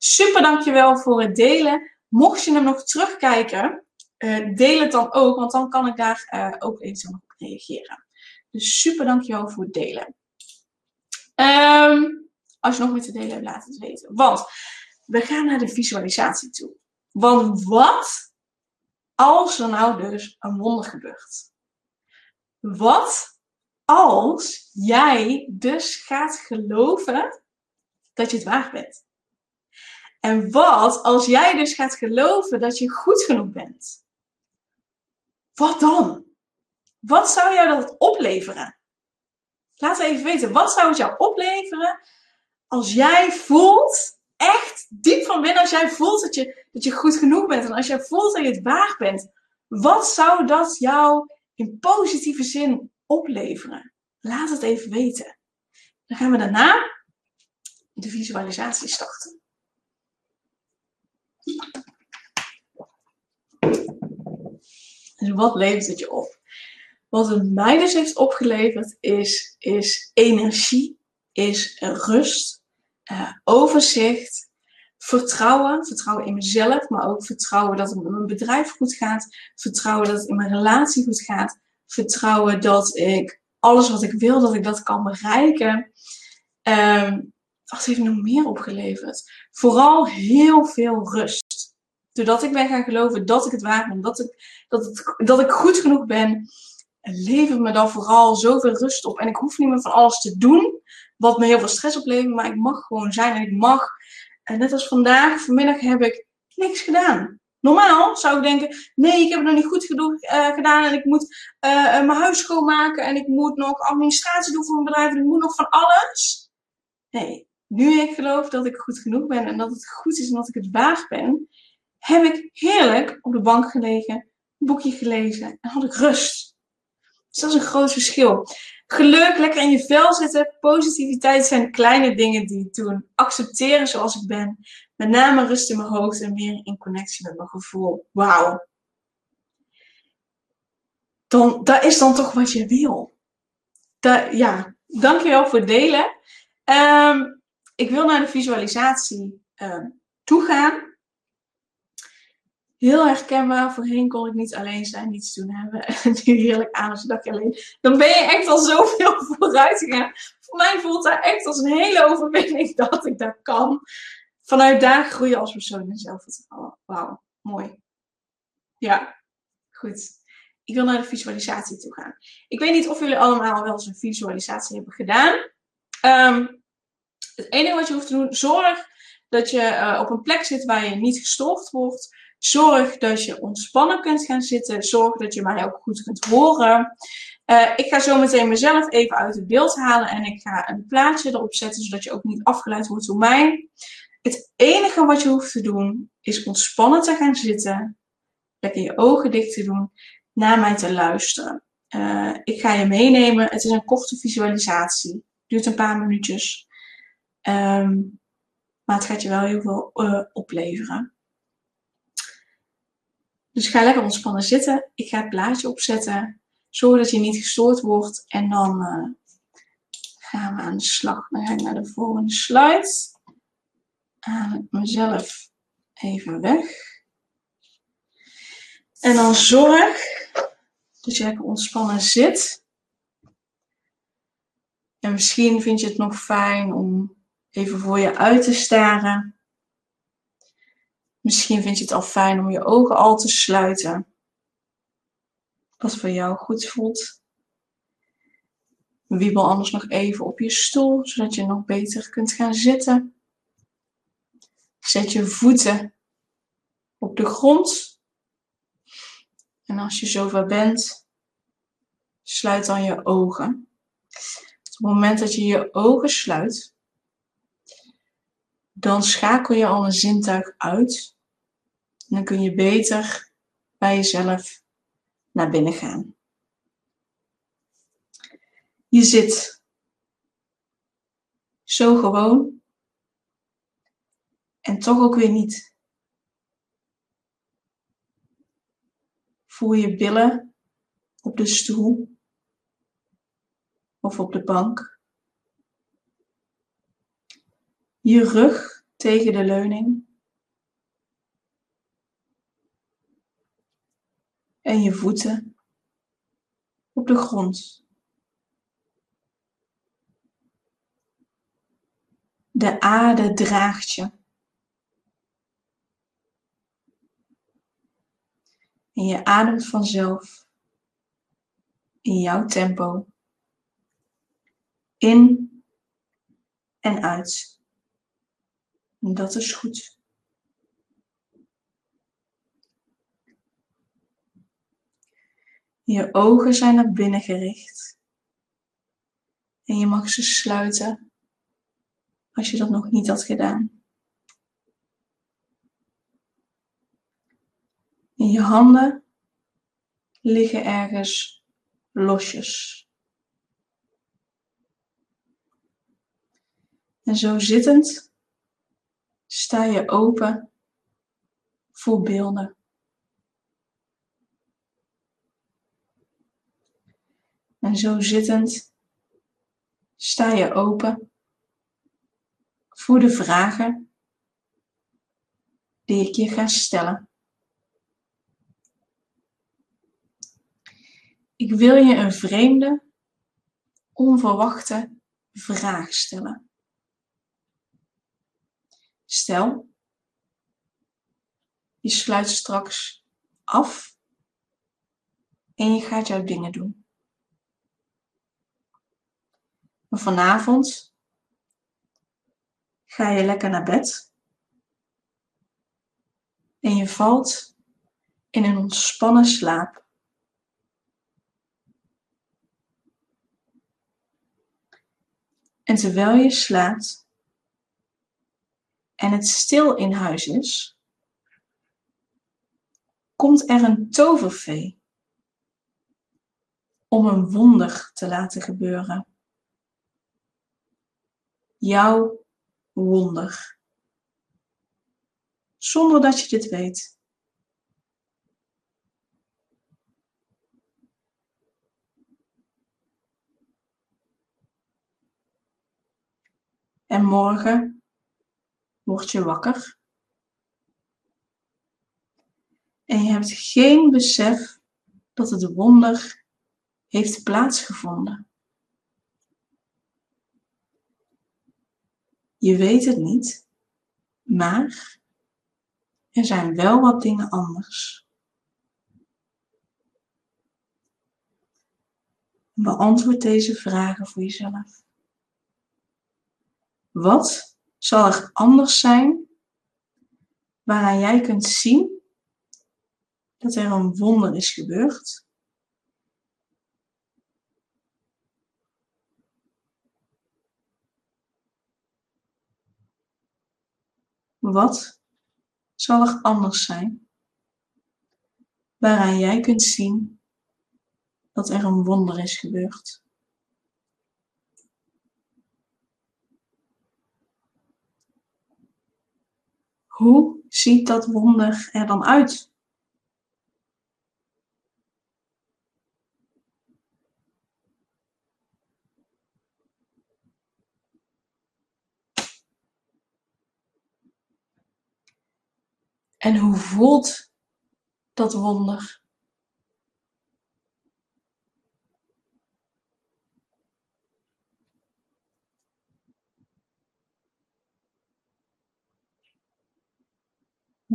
Super dankjewel voor het delen. Mocht je hem nog terugkijken, deel het dan ook, want dan kan ik daar ook eventueel op reageren. Dus super dankjewel voor het delen. Um, als je nog meer te delen hebt, laat het weten. Want we gaan naar de visualisatie toe. Want wat als er nou dus een wonder gebeurt? Wat als jij dus gaat geloven dat je het waard bent? En wat als jij dus gaat geloven dat je goed genoeg bent? Wat dan? Wat zou jou dat opleveren? Laat even weten, wat zou het jou opleveren als jij voelt echt diep van binnen, als jij voelt dat je, dat je goed genoeg bent en als jij voelt dat je het waard bent, wat zou dat jou in positieve zin opleveren? Laat het even weten. Dan gaan we daarna de visualisatie starten. Dus wat levert het je op? Wat het mij dus heeft opgeleverd is, is energie, is rust, uh, overzicht, vertrouwen. Vertrouwen in mezelf, maar ook vertrouwen dat het met mijn bedrijf goed gaat. Vertrouwen dat het in mijn relatie goed gaat. Vertrouwen dat ik alles wat ik wil, dat ik dat kan bereiken. Um, wat heeft nog meer opgeleverd? Vooral heel veel rust. Doordat ik ben gaan geloven dat ik het waard ben, dat ik, dat, het, dat ik goed genoeg ben, levert me dan vooral zoveel rust op. En ik hoef niet meer van alles te doen, wat me heel veel stress oplevert, maar ik mag gewoon zijn en ik mag. En net als vandaag, vanmiddag heb ik niks gedaan. Normaal zou ik denken, nee, ik heb het nog niet goed genoeg uh, gedaan en ik moet uh, mijn huis schoonmaken en ik moet nog administratie doen voor mijn bedrijf en ik moet nog van alles. Nee, nu ik geloof dat ik goed genoeg ben en dat het goed is en dat ik het waard ben, heb ik heerlijk op de bank gelegen, een boekje gelezen en had ik rust. Dus dat is een groot verschil. Geluk, lekker in je vel zitten, positiviteit zijn kleine dingen die ik doe. Accepteren zoals ik ben. Met name rust in mijn hoofd en meer in connectie met mijn gevoel. Wauw. Dan, dat is dan toch wat je wil. Ja, dankjewel voor het delen. Um, ik wil naar de visualisatie uh, toe gaan. Heel herkenbaar. Voorheen kon ik niet alleen zijn, niets doen hebben. En nu heerlijk aan als je alleen. Dan ben je echt al zoveel vooruit gegaan. Voor mij voelt dat echt als een hele overwinning dat ik dat kan. Vanuit daar groeien als persoon en zelfvertrouwen. Wauw, mooi. Ja, goed. Ik wil naar de visualisatie toe gaan. Ik weet niet of jullie allemaal wel eens een visualisatie hebben gedaan. Um, het enige wat je hoeft te doen, zorg dat je uh, op een plek zit waar je niet gestoord wordt. Zorg dat je ontspannen kunt gaan zitten. Zorg dat je mij ook goed kunt horen. Uh, ik ga zo meteen mezelf even uit het beeld halen en ik ga een plaatje erop zetten, zodat je ook niet afgeleid wordt door mij. Het enige wat je hoeft te doen is ontspannen te gaan zitten, lekker je ogen dicht te doen, naar mij te luisteren. Uh, ik ga je meenemen. Het is een korte visualisatie. Duurt een paar minuutjes. Um, maar het gaat je wel heel veel uh, opleveren. Dus ga lekker ontspannen zitten. Ik ga het plaatje opzetten. Zorg dat je niet gestoord wordt. En dan uh, gaan we aan de slag. Dan ga ik naar de volgende slide. Haal ik mezelf even weg. En dan zorg dat je lekker ontspannen zit. En misschien vind je het nog fijn om even voor je uit te staren. Misschien vind je het al fijn om je ogen al te sluiten. Wat voor jou goed voelt. Wiebel anders nog even op je stoel, zodat je nog beter kunt gaan zitten. Zet je voeten op de grond. En als je zover bent, sluit dan je ogen. Op het moment dat je je ogen sluit, dan schakel je al een zintuig uit. En dan kun je beter bij jezelf naar binnen gaan. Je zit zo gewoon en toch ook weer niet. Voel je billen op de stoel of op de bank. je rug tegen de leuning. En je voeten op de grond. De aarde draagt je. En je ademt vanzelf in jouw tempo in en uit. En dat is goed. Je ogen zijn naar binnen gericht. En je mag ze sluiten als je dat nog niet had gedaan. En je handen liggen ergens losjes. En zo zittend sta je open voor beelden. En zo zittend sta je open voor de vragen die ik je ga stellen. Ik wil je een vreemde, onverwachte vraag stellen. Stel, je sluit straks af en je gaat jouw dingen doen. vanavond ga je lekker naar bed en je valt in een ontspannen slaap. En terwijl je slaapt, en het stil in huis is, komt er een tovervee om een wonder te laten gebeuren. Jouw wonder. Zonder dat je dit weet. En morgen word je wakker. En je hebt geen besef dat het wonder heeft plaatsgevonden. Je weet het niet, maar er zijn wel wat dingen anders. Beantwoord deze vragen voor jezelf. Wat zal er anders zijn waaraan jij kunt zien dat er een wonder is gebeurd. Wat zal er anders zijn waaraan jij kunt zien dat er een wonder is gebeurd? Hoe ziet dat wonder er dan uit? En hoe voelt dat wonder?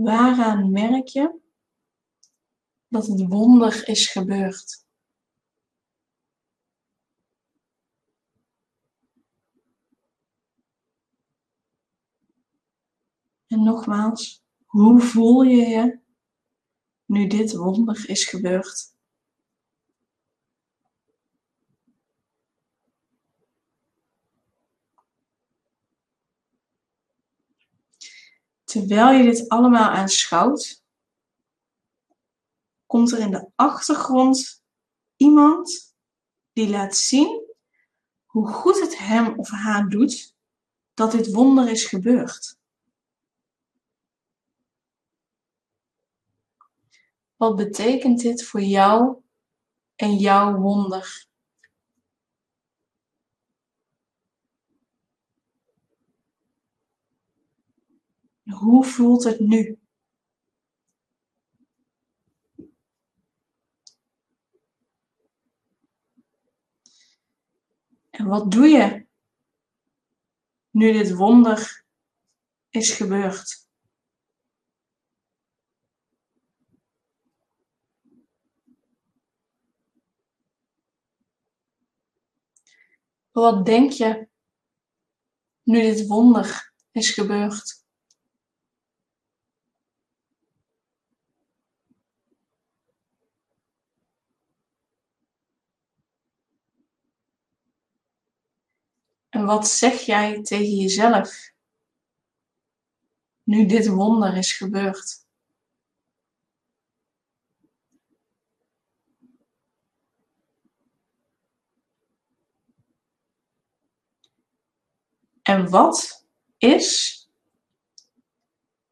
Waaraan merk je dat het wonder is gebeurd? En nogmaals, hoe voel je je nu dit wonder is gebeurd? Terwijl je dit allemaal aanschouwt, komt er in de achtergrond iemand die laat zien hoe goed het hem of haar doet dat dit wonder is gebeurd. Wat betekent dit voor jou en jouw wonder? Hoe voelt het nu? En wat doe je nu dit wonder is gebeurd? Wat denk je nu dit wonder is gebeurd? En wat zeg jij tegen jezelf nu dit wonder is gebeurd? En wat is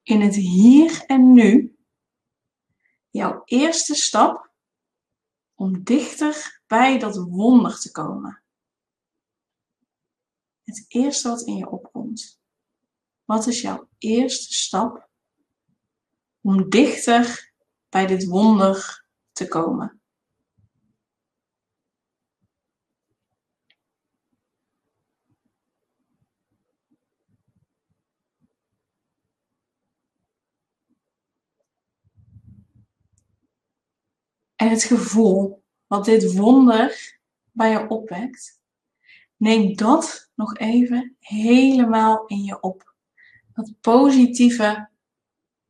in het hier en nu jouw eerste stap om dichter bij dat wonder te komen? Het eerste wat in je opkomt. Wat is jouw eerste stap om dichter bij dit wonder te komen? En het gevoel wat dit wonder bij je opwekt, neem dat nog even helemaal in je op. Dat positieve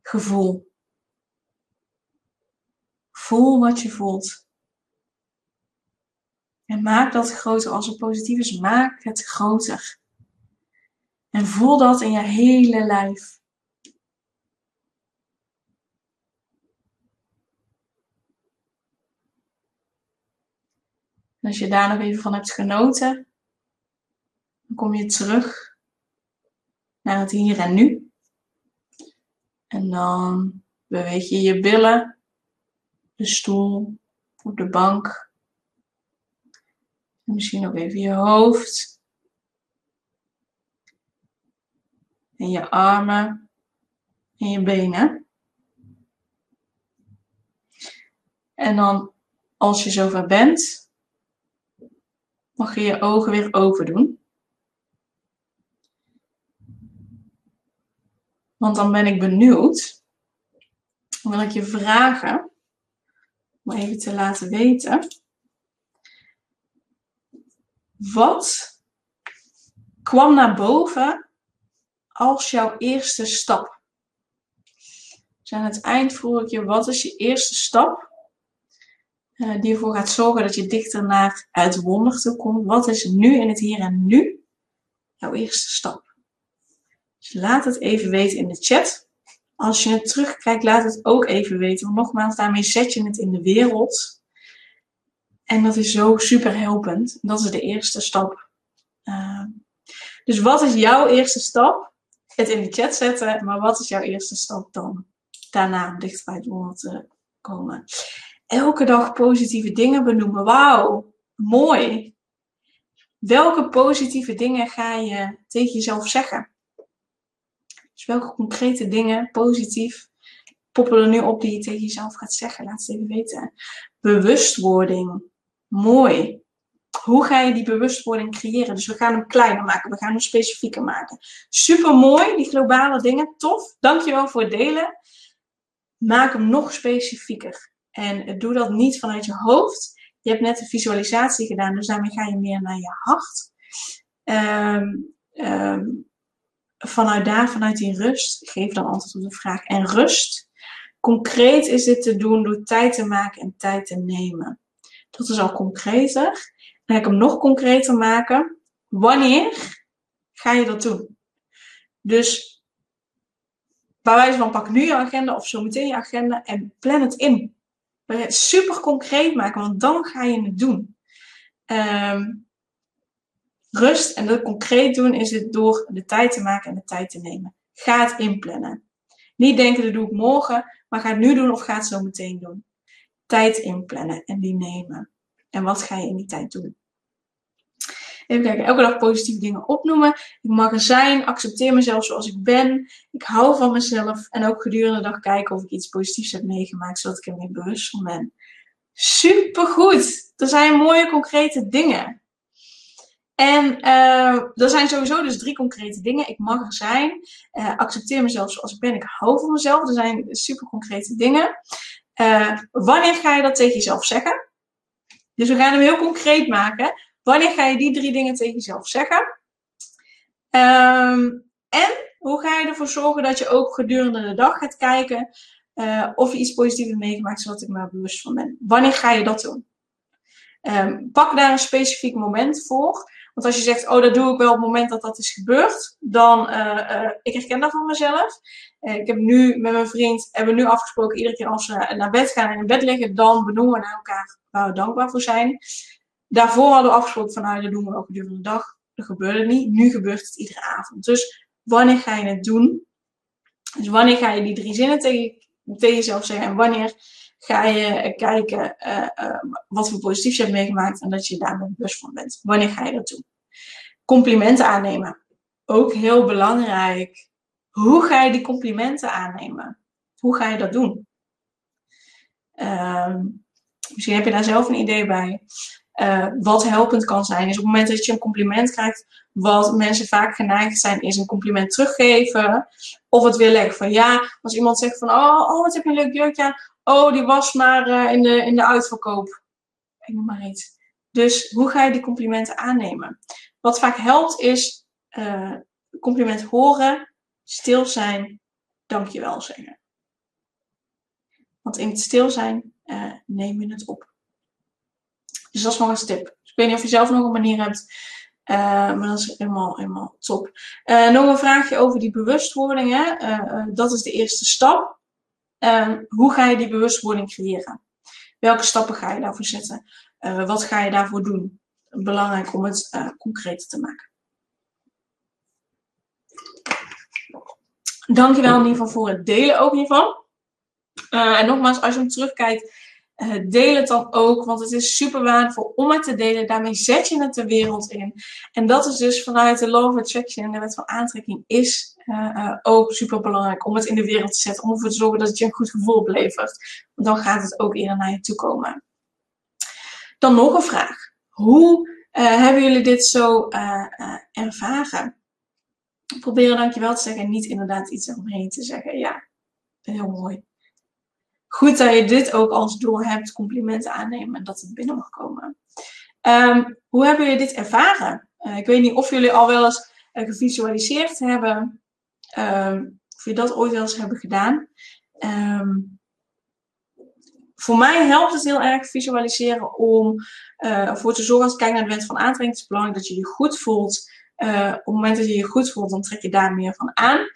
gevoel. Voel wat je voelt. En maak dat groter. Als het positief is, maak het groter. En voel dat in je hele lijf. als je daar nog even van hebt genoten, kom je terug naar het hier en nu. En dan beweeg je je billen, de stoel of de bank. En misschien ook even je hoofd. En je armen en je benen. En dan, als je zover bent, mag je je ogen weer open doen. Want dan ben ik benieuwd. Dan wil ik je vragen om even te laten weten. Wat kwam naar boven als jouw eerste stap? Dus aan het eind vroeg ik je, wat is je eerste stap uh, die ervoor gaat zorgen dat je dichter naar het wonder toe komt. Wat is nu in het hier en nu jouw eerste stap? Dus laat het even weten in de chat. Als je het terugkijkt, laat het ook even weten. Want nogmaals, daarmee zet je het in de wereld. En dat is zo super helpend. Dat is de eerste stap. Uh, dus wat is jouw eerste stap? Het in de chat zetten. Maar wat is jouw eerste stap dan? Daarna om dichter bij het wonder te komen elke dag positieve dingen benoemen. Wauw, mooi. Welke positieve dingen ga je tegen jezelf zeggen? Dus welke concrete dingen, positief, poppen er nu op die je tegen jezelf gaat zeggen? Laat het even weten. Bewustwording. Mooi. Hoe ga je die bewustwording creëren? Dus we gaan hem kleiner maken, we gaan hem specifieker maken. Super mooi, die globale dingen. Tof. Dankjewel voor het delen. Maak hem nog specifieker. En doe dat niet vanuit je hoofd. Je hebt net een visualisatie gedaan, dus daarmee ga je meer naar je hart. Um, vanuit daar, vanuit die rust, geef dan antwoord op de vraag. En rust, concreet is dit te doen door tijd te maken en tijd te nemen. Dat is al concreter. Dan ga ik hem nog concreter maken. Wanneer ga je dat doen? Dus bij wijze van pak nu je agenda of zo meteen je agenda en plan het in super concreet maken, want dan ga je het doen. Um, rust en dat concreet doen is het door de tijd te maken en de tijd te nemen. Ga het inplannen. Niet denken, dat doe ik morgen, maar ga het nu doen of ga het zo meteen doen. Tijd inplannen en die nemen. En wat ga je in die tijd doen? Even kijken, elke dag positieve dingen opnoemen. Ik mag er zijn, accepteer mezelf zoals ik ben. Ik hou van mezelf. En ook gedurende de dag kijken of ik iets positiefs heb meegemaakt, zodat ik er meer bewust van ben. Supergoed! Er zijn mooie concrete dingen. En uh, er zijn sowieso dus drie concrete dingen. Ik mag er zijn. Uh, accepteer mezelf zoals ik ben. Ik hou van mezelf. Er zijn super concrete dingen. Uh, wanneer ga je dat tegen jezelf zeggen? Dus we gaan hem heel concreet maken. Wanneer ga je die drie dingen tegen jezelf zeggen? Um, en hoe ga je ervoor zorgen dat je ook gedurende de dag gaat kijken of je iets positiefs hebt meegemaakt, zodat ik me bewust van ben? Wanneer ga je dat doen? Um, pak daar een specifiek moment voor. Want als je zegt, oh, dat doe ik wel op het moment dat dat is gebeurd, dan, uh, ik herken dat van mezelf. ik heb nu met mijn vriend, hebben we nu afgesproken, iedere keer als we naar bed gaan en in bed liggen, dan benoemen we naar elkaar waar we dankbaar voor zijn. Daarvoor hadden we afgesproken van, nou, dat doen we ook gedurende de dag. dat gebeurde niet. Nu gebeurt het iedere avond. Dus wanneer ga je het doen? Dus wanneer ga je die drie zinnen tegen, tegen jezelf zeggen? En wanneer ga je kijken uh, wat voor positiefs je hebt meegemaakt en dat je daar bewust van bent? Wanneer ga je dat doen? Complimenten aannemen. Ook heel belangrijk. Hoe ga je die complimenten aannemen? Hoe ga je dat doen? Ehm, misschien heb je daar zelf een idee bij. Uh, wat helpend kan zijn, is op het moment dat je een compliment krijgt, wat mensen vaak geneigd zijn, is een compliment teruggeven. Of het weer leggen van ja, als iemand zegt van oh, oh wat heb je een leuk jurkje aan. Oh, die was maar uh, in, de, in de uitverkoop. Ik noem maar iets. Dus hoe ga je die complimenten aannemen? Wat vaak helpt is uh, compliment horen, stil zijn, dankjewel zeggen. Want in het stil zijn uh, neem je het op. Dus dat is nog een tip. Ik weet niet of je zelf nog een manier hebt. Uh, maar dat is helemaal, helemaal top. Uh, nog een vraagje over die bewustwording. Hè? Uh, dat is de eerste stap. Ehm, hoe ga je die bewustwording creëren? Welke stappen ga je daarvoor zetten? wat ga je daarvoor doen? Belangrijk om het concreet te maken. Dankjewel in ieder geval voor het delen ook hiervan. en nogmaals, als je hem terugkijkt, uh, deel het dan ook, want het is super waardevol om het te delen. Daarmee zet je het de wereld in. En dat is dus vanuit de Law of Attraction en de wet van aantrekking is uh, uh, ook super belangrijk om het in de wereld te zetten. Om ervoor te zorgen dat het je een goed gevoel oplevert. Want dan gaat het ook eerder naar je toe komen. Dan nog een vraag. Hoe hebben jullie dit zo ervaren? Proberen dankjewel te zeggen en niet inderdaad iets eromheen te zeggen. Ja, heel mooi goed dat je dit ook als doel hebt, complimenten aannemen en dat het binnen mag komen. Um, hoe hebben jullie dit ervaren? Uh, ik weet niet of jullie al wel eens uh, gevisualiseerd hebben, um, of je dat ooit wel eens hebben gedaan. Um, voor mij helpt het heel erg visualiseren om uh, ervoor te zorgen, als ik kijk naar de wens van aantrekking, is het belangrijk dat je je goed voelt. op het moment dat je je goed voelt, dan trek je daar meer van aan.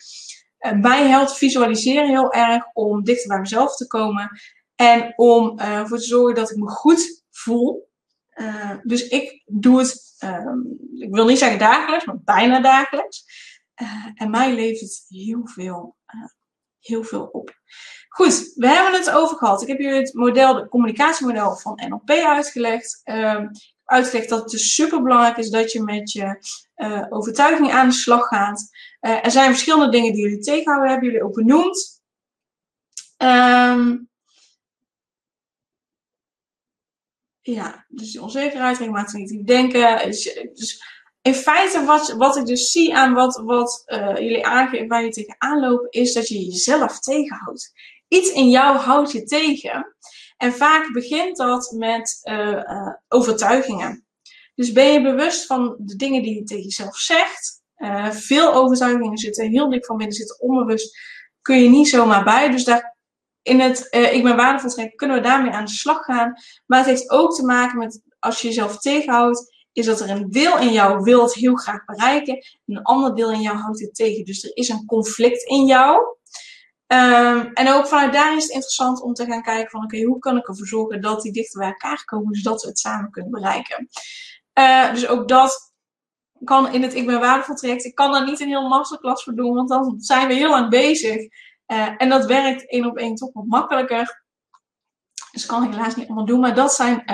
Mij helpt visualiseren heel erg om dichter bij mezelf te komen. En om uh, ervoor te zorgen dat ik me goed voel. Uh, dus ik doe het, ehm, ik wil niet zeggen dagelijks, maar bijna dagelijks. en mij levert het heel veel, heel veel op. Goed, we hebben het over gehad. Ik heb jullie het model, het communicatiemodel van NLP uitgelegd. Ehm, uitgelegd dat het dus super belangrijk is dat je met je uh, overtuiging aan de slag gaat. Uh, er zijn verschillende dingen die jullie tegenhouden, hebben jullie ook benoemd. Um, ja, dus die onzekerheid, regelmatig denken. Dus, dus, in feite, wat, wat ik dus zie aan wat, wat uh, jullie aangeven, waar je tegenaan lopen, is dat je jezelf tegenhoudt. Iets in jou houdt je tegen. En vaak begint dat met uh, uh, overtuigingen. Dus ben je bewust van de dingen die je tegen jezelf zegt. Uh, veel overtuigingen zitten heel dik van binnen, zitten onbewust. Kun je niet zomaar bij. Dus daar in het Ik ben waardevol trekken kunnen we daarmee aan de slag gaan. Maar het heeft ook te maken met als je jezelf tegenhoudt. Is dat er een deel in jou wil het heel graag bereiken. En een ander deel in jou houdt het tegen. Dus er is een conflict in jou. Um, en ook vanuit daar is het interessant om te gaan kijken van oké, hoe kan ik ervoor zorgen dat die dichter bij elkaar komen, zodat we het samen kunnen bereiken. Uh, dus ook dat kan in het Ik ben waardevol traject. Ik kan daar niet een heel masterclass voor doen, want dan zijn we heel lang bezig. Uh, en dat werkt één op één toch wat makkelijker. Dus kan ik helaas niet allemaal doen, maar dat zijn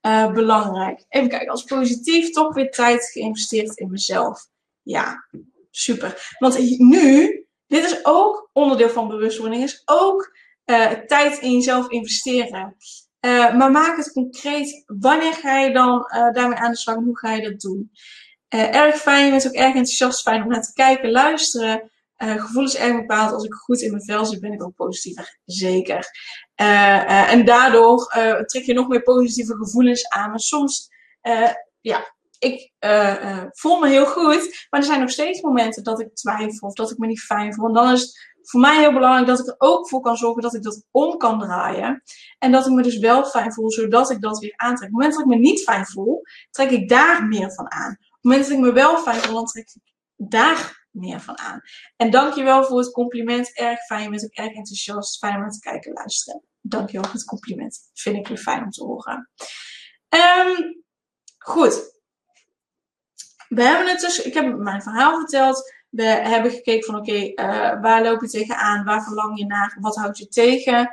uh, belangrijk. Even kijken, als positief toch weer tijd geïnvesteerd in mezelf. Ja, super. Want nu dit is ook onderdeel van bewustwording, is ook uh, tijd in jezelf investeren. Uh, maar maak het concreet. Wanneer ga je dan uh, daarmee aan de slag? Hoe ga je dat doen? erg fijn, je bent ook erg enthousiast, fijn om naar te kijken, luisteren. gevoel is erg bepaald. Als ik goed in mijn vel zit, ben ik ook positiever. Zeker. en daardoor trek je nog meer positieve gevoelens aan. Maar soms ja, ik uh, voel me heel goed, maar er zijn nog steeds momenten dat ik twijfel of dat ik me niet fijn voel. En dan is het voor mij heel belangrijk dat ik er ook voor kan zorgen dat ik dat om kan draaien. En dat ik me dus wel fijn voel, zodat ik dat weer aantrek. Op het moment dat ik me niet fijn voel, trek ik daar meer van aan. Op het moment dat ik me wel fijn voel, dan trek ik daar meer van aan. En dankjewel voor het compliment. Erg fijn. Je bent ook erg enthousiast. Fijn om te kijken en luisteren. Dankjewel voor het compliment. Vind ik weer fijn om te horen. Um, goed we hebben het dus, ik heb mijn verhaal verteld. We hebben gekeken van oké, eh, waar loop je tegenaan? Waar verlang je naar? Wat houdt je tegen? Uh,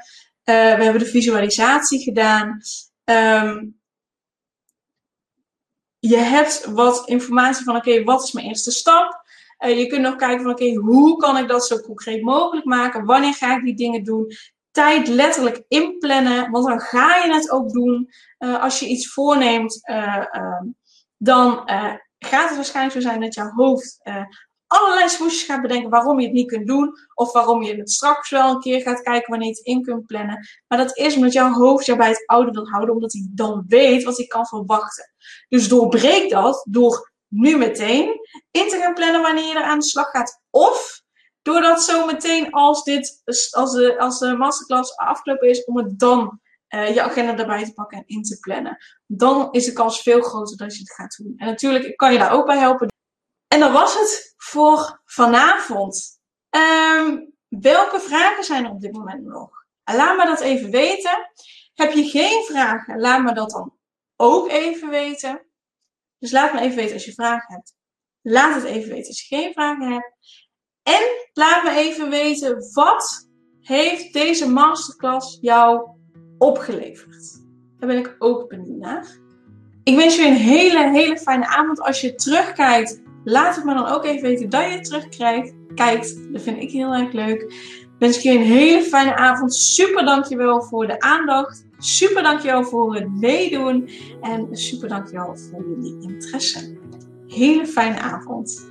we hebben de visualisatie gedaan. Um, je hebt wat informatie van oké, wat is mijn eerste stap? Uh, je kunt nog kijken van oké, hoe kan ik dat zo concreet mogelijk maken? Wanneer ga ik die dingen doen? Tijd letterlijk inplannen, want dan ga je het ook doen. als je iets voorneemt, ehm, dan gaat het waarschijnlijk zo zijn dat jouw hoofd uh, allerlei smoesjes gaat bedenken waarom je het niet kunt doen. Of waarom je het straks wel een keer gaat kijken wanneer je het in kunt plannen. Maar dat is omdat jouw hoofd jou bij het oude wil houden, omdat hij dan weet wat hij kan verwachten. Dus doorbreek dat door nu meteen in te gaan plannen wanneer je er aan de slag gaat. Of doordat zo meteen als, dit, als, de, als de masterclass afgelopen is, om het dan uh, je agenda erbij te pakken en in te plannen. Dan is de kans veel groter dat je het gaat doen. En natuurlijk kan je daar ook bij helpen. En dat was het voor vanavond. Um, welke vragen zijn er op dit moment nog? Laat me dat even weten. Heb je geen vragen? Laat me dat dan ook even weten. Dus laat me even weten als je vragen hebt. Laat het even weten als je geen vragen hebt. En laat me even weten wat heeft deze masterclass jou opgeleverd? Daar ben ik ook benieuwd naar. Ik wens je een hele, hele fijne avond. Als je terugkijkt, laat het me dan ook even weten dat je terugkijkt. Kijkt, dat vind ik heel erg leuk. Wens ik je een hele fijne avond. Super dankjewel voor de aandacht. Super dankjewel voor het meedoen. En super dankjewel voor jullie interesse. Hele fijne avond.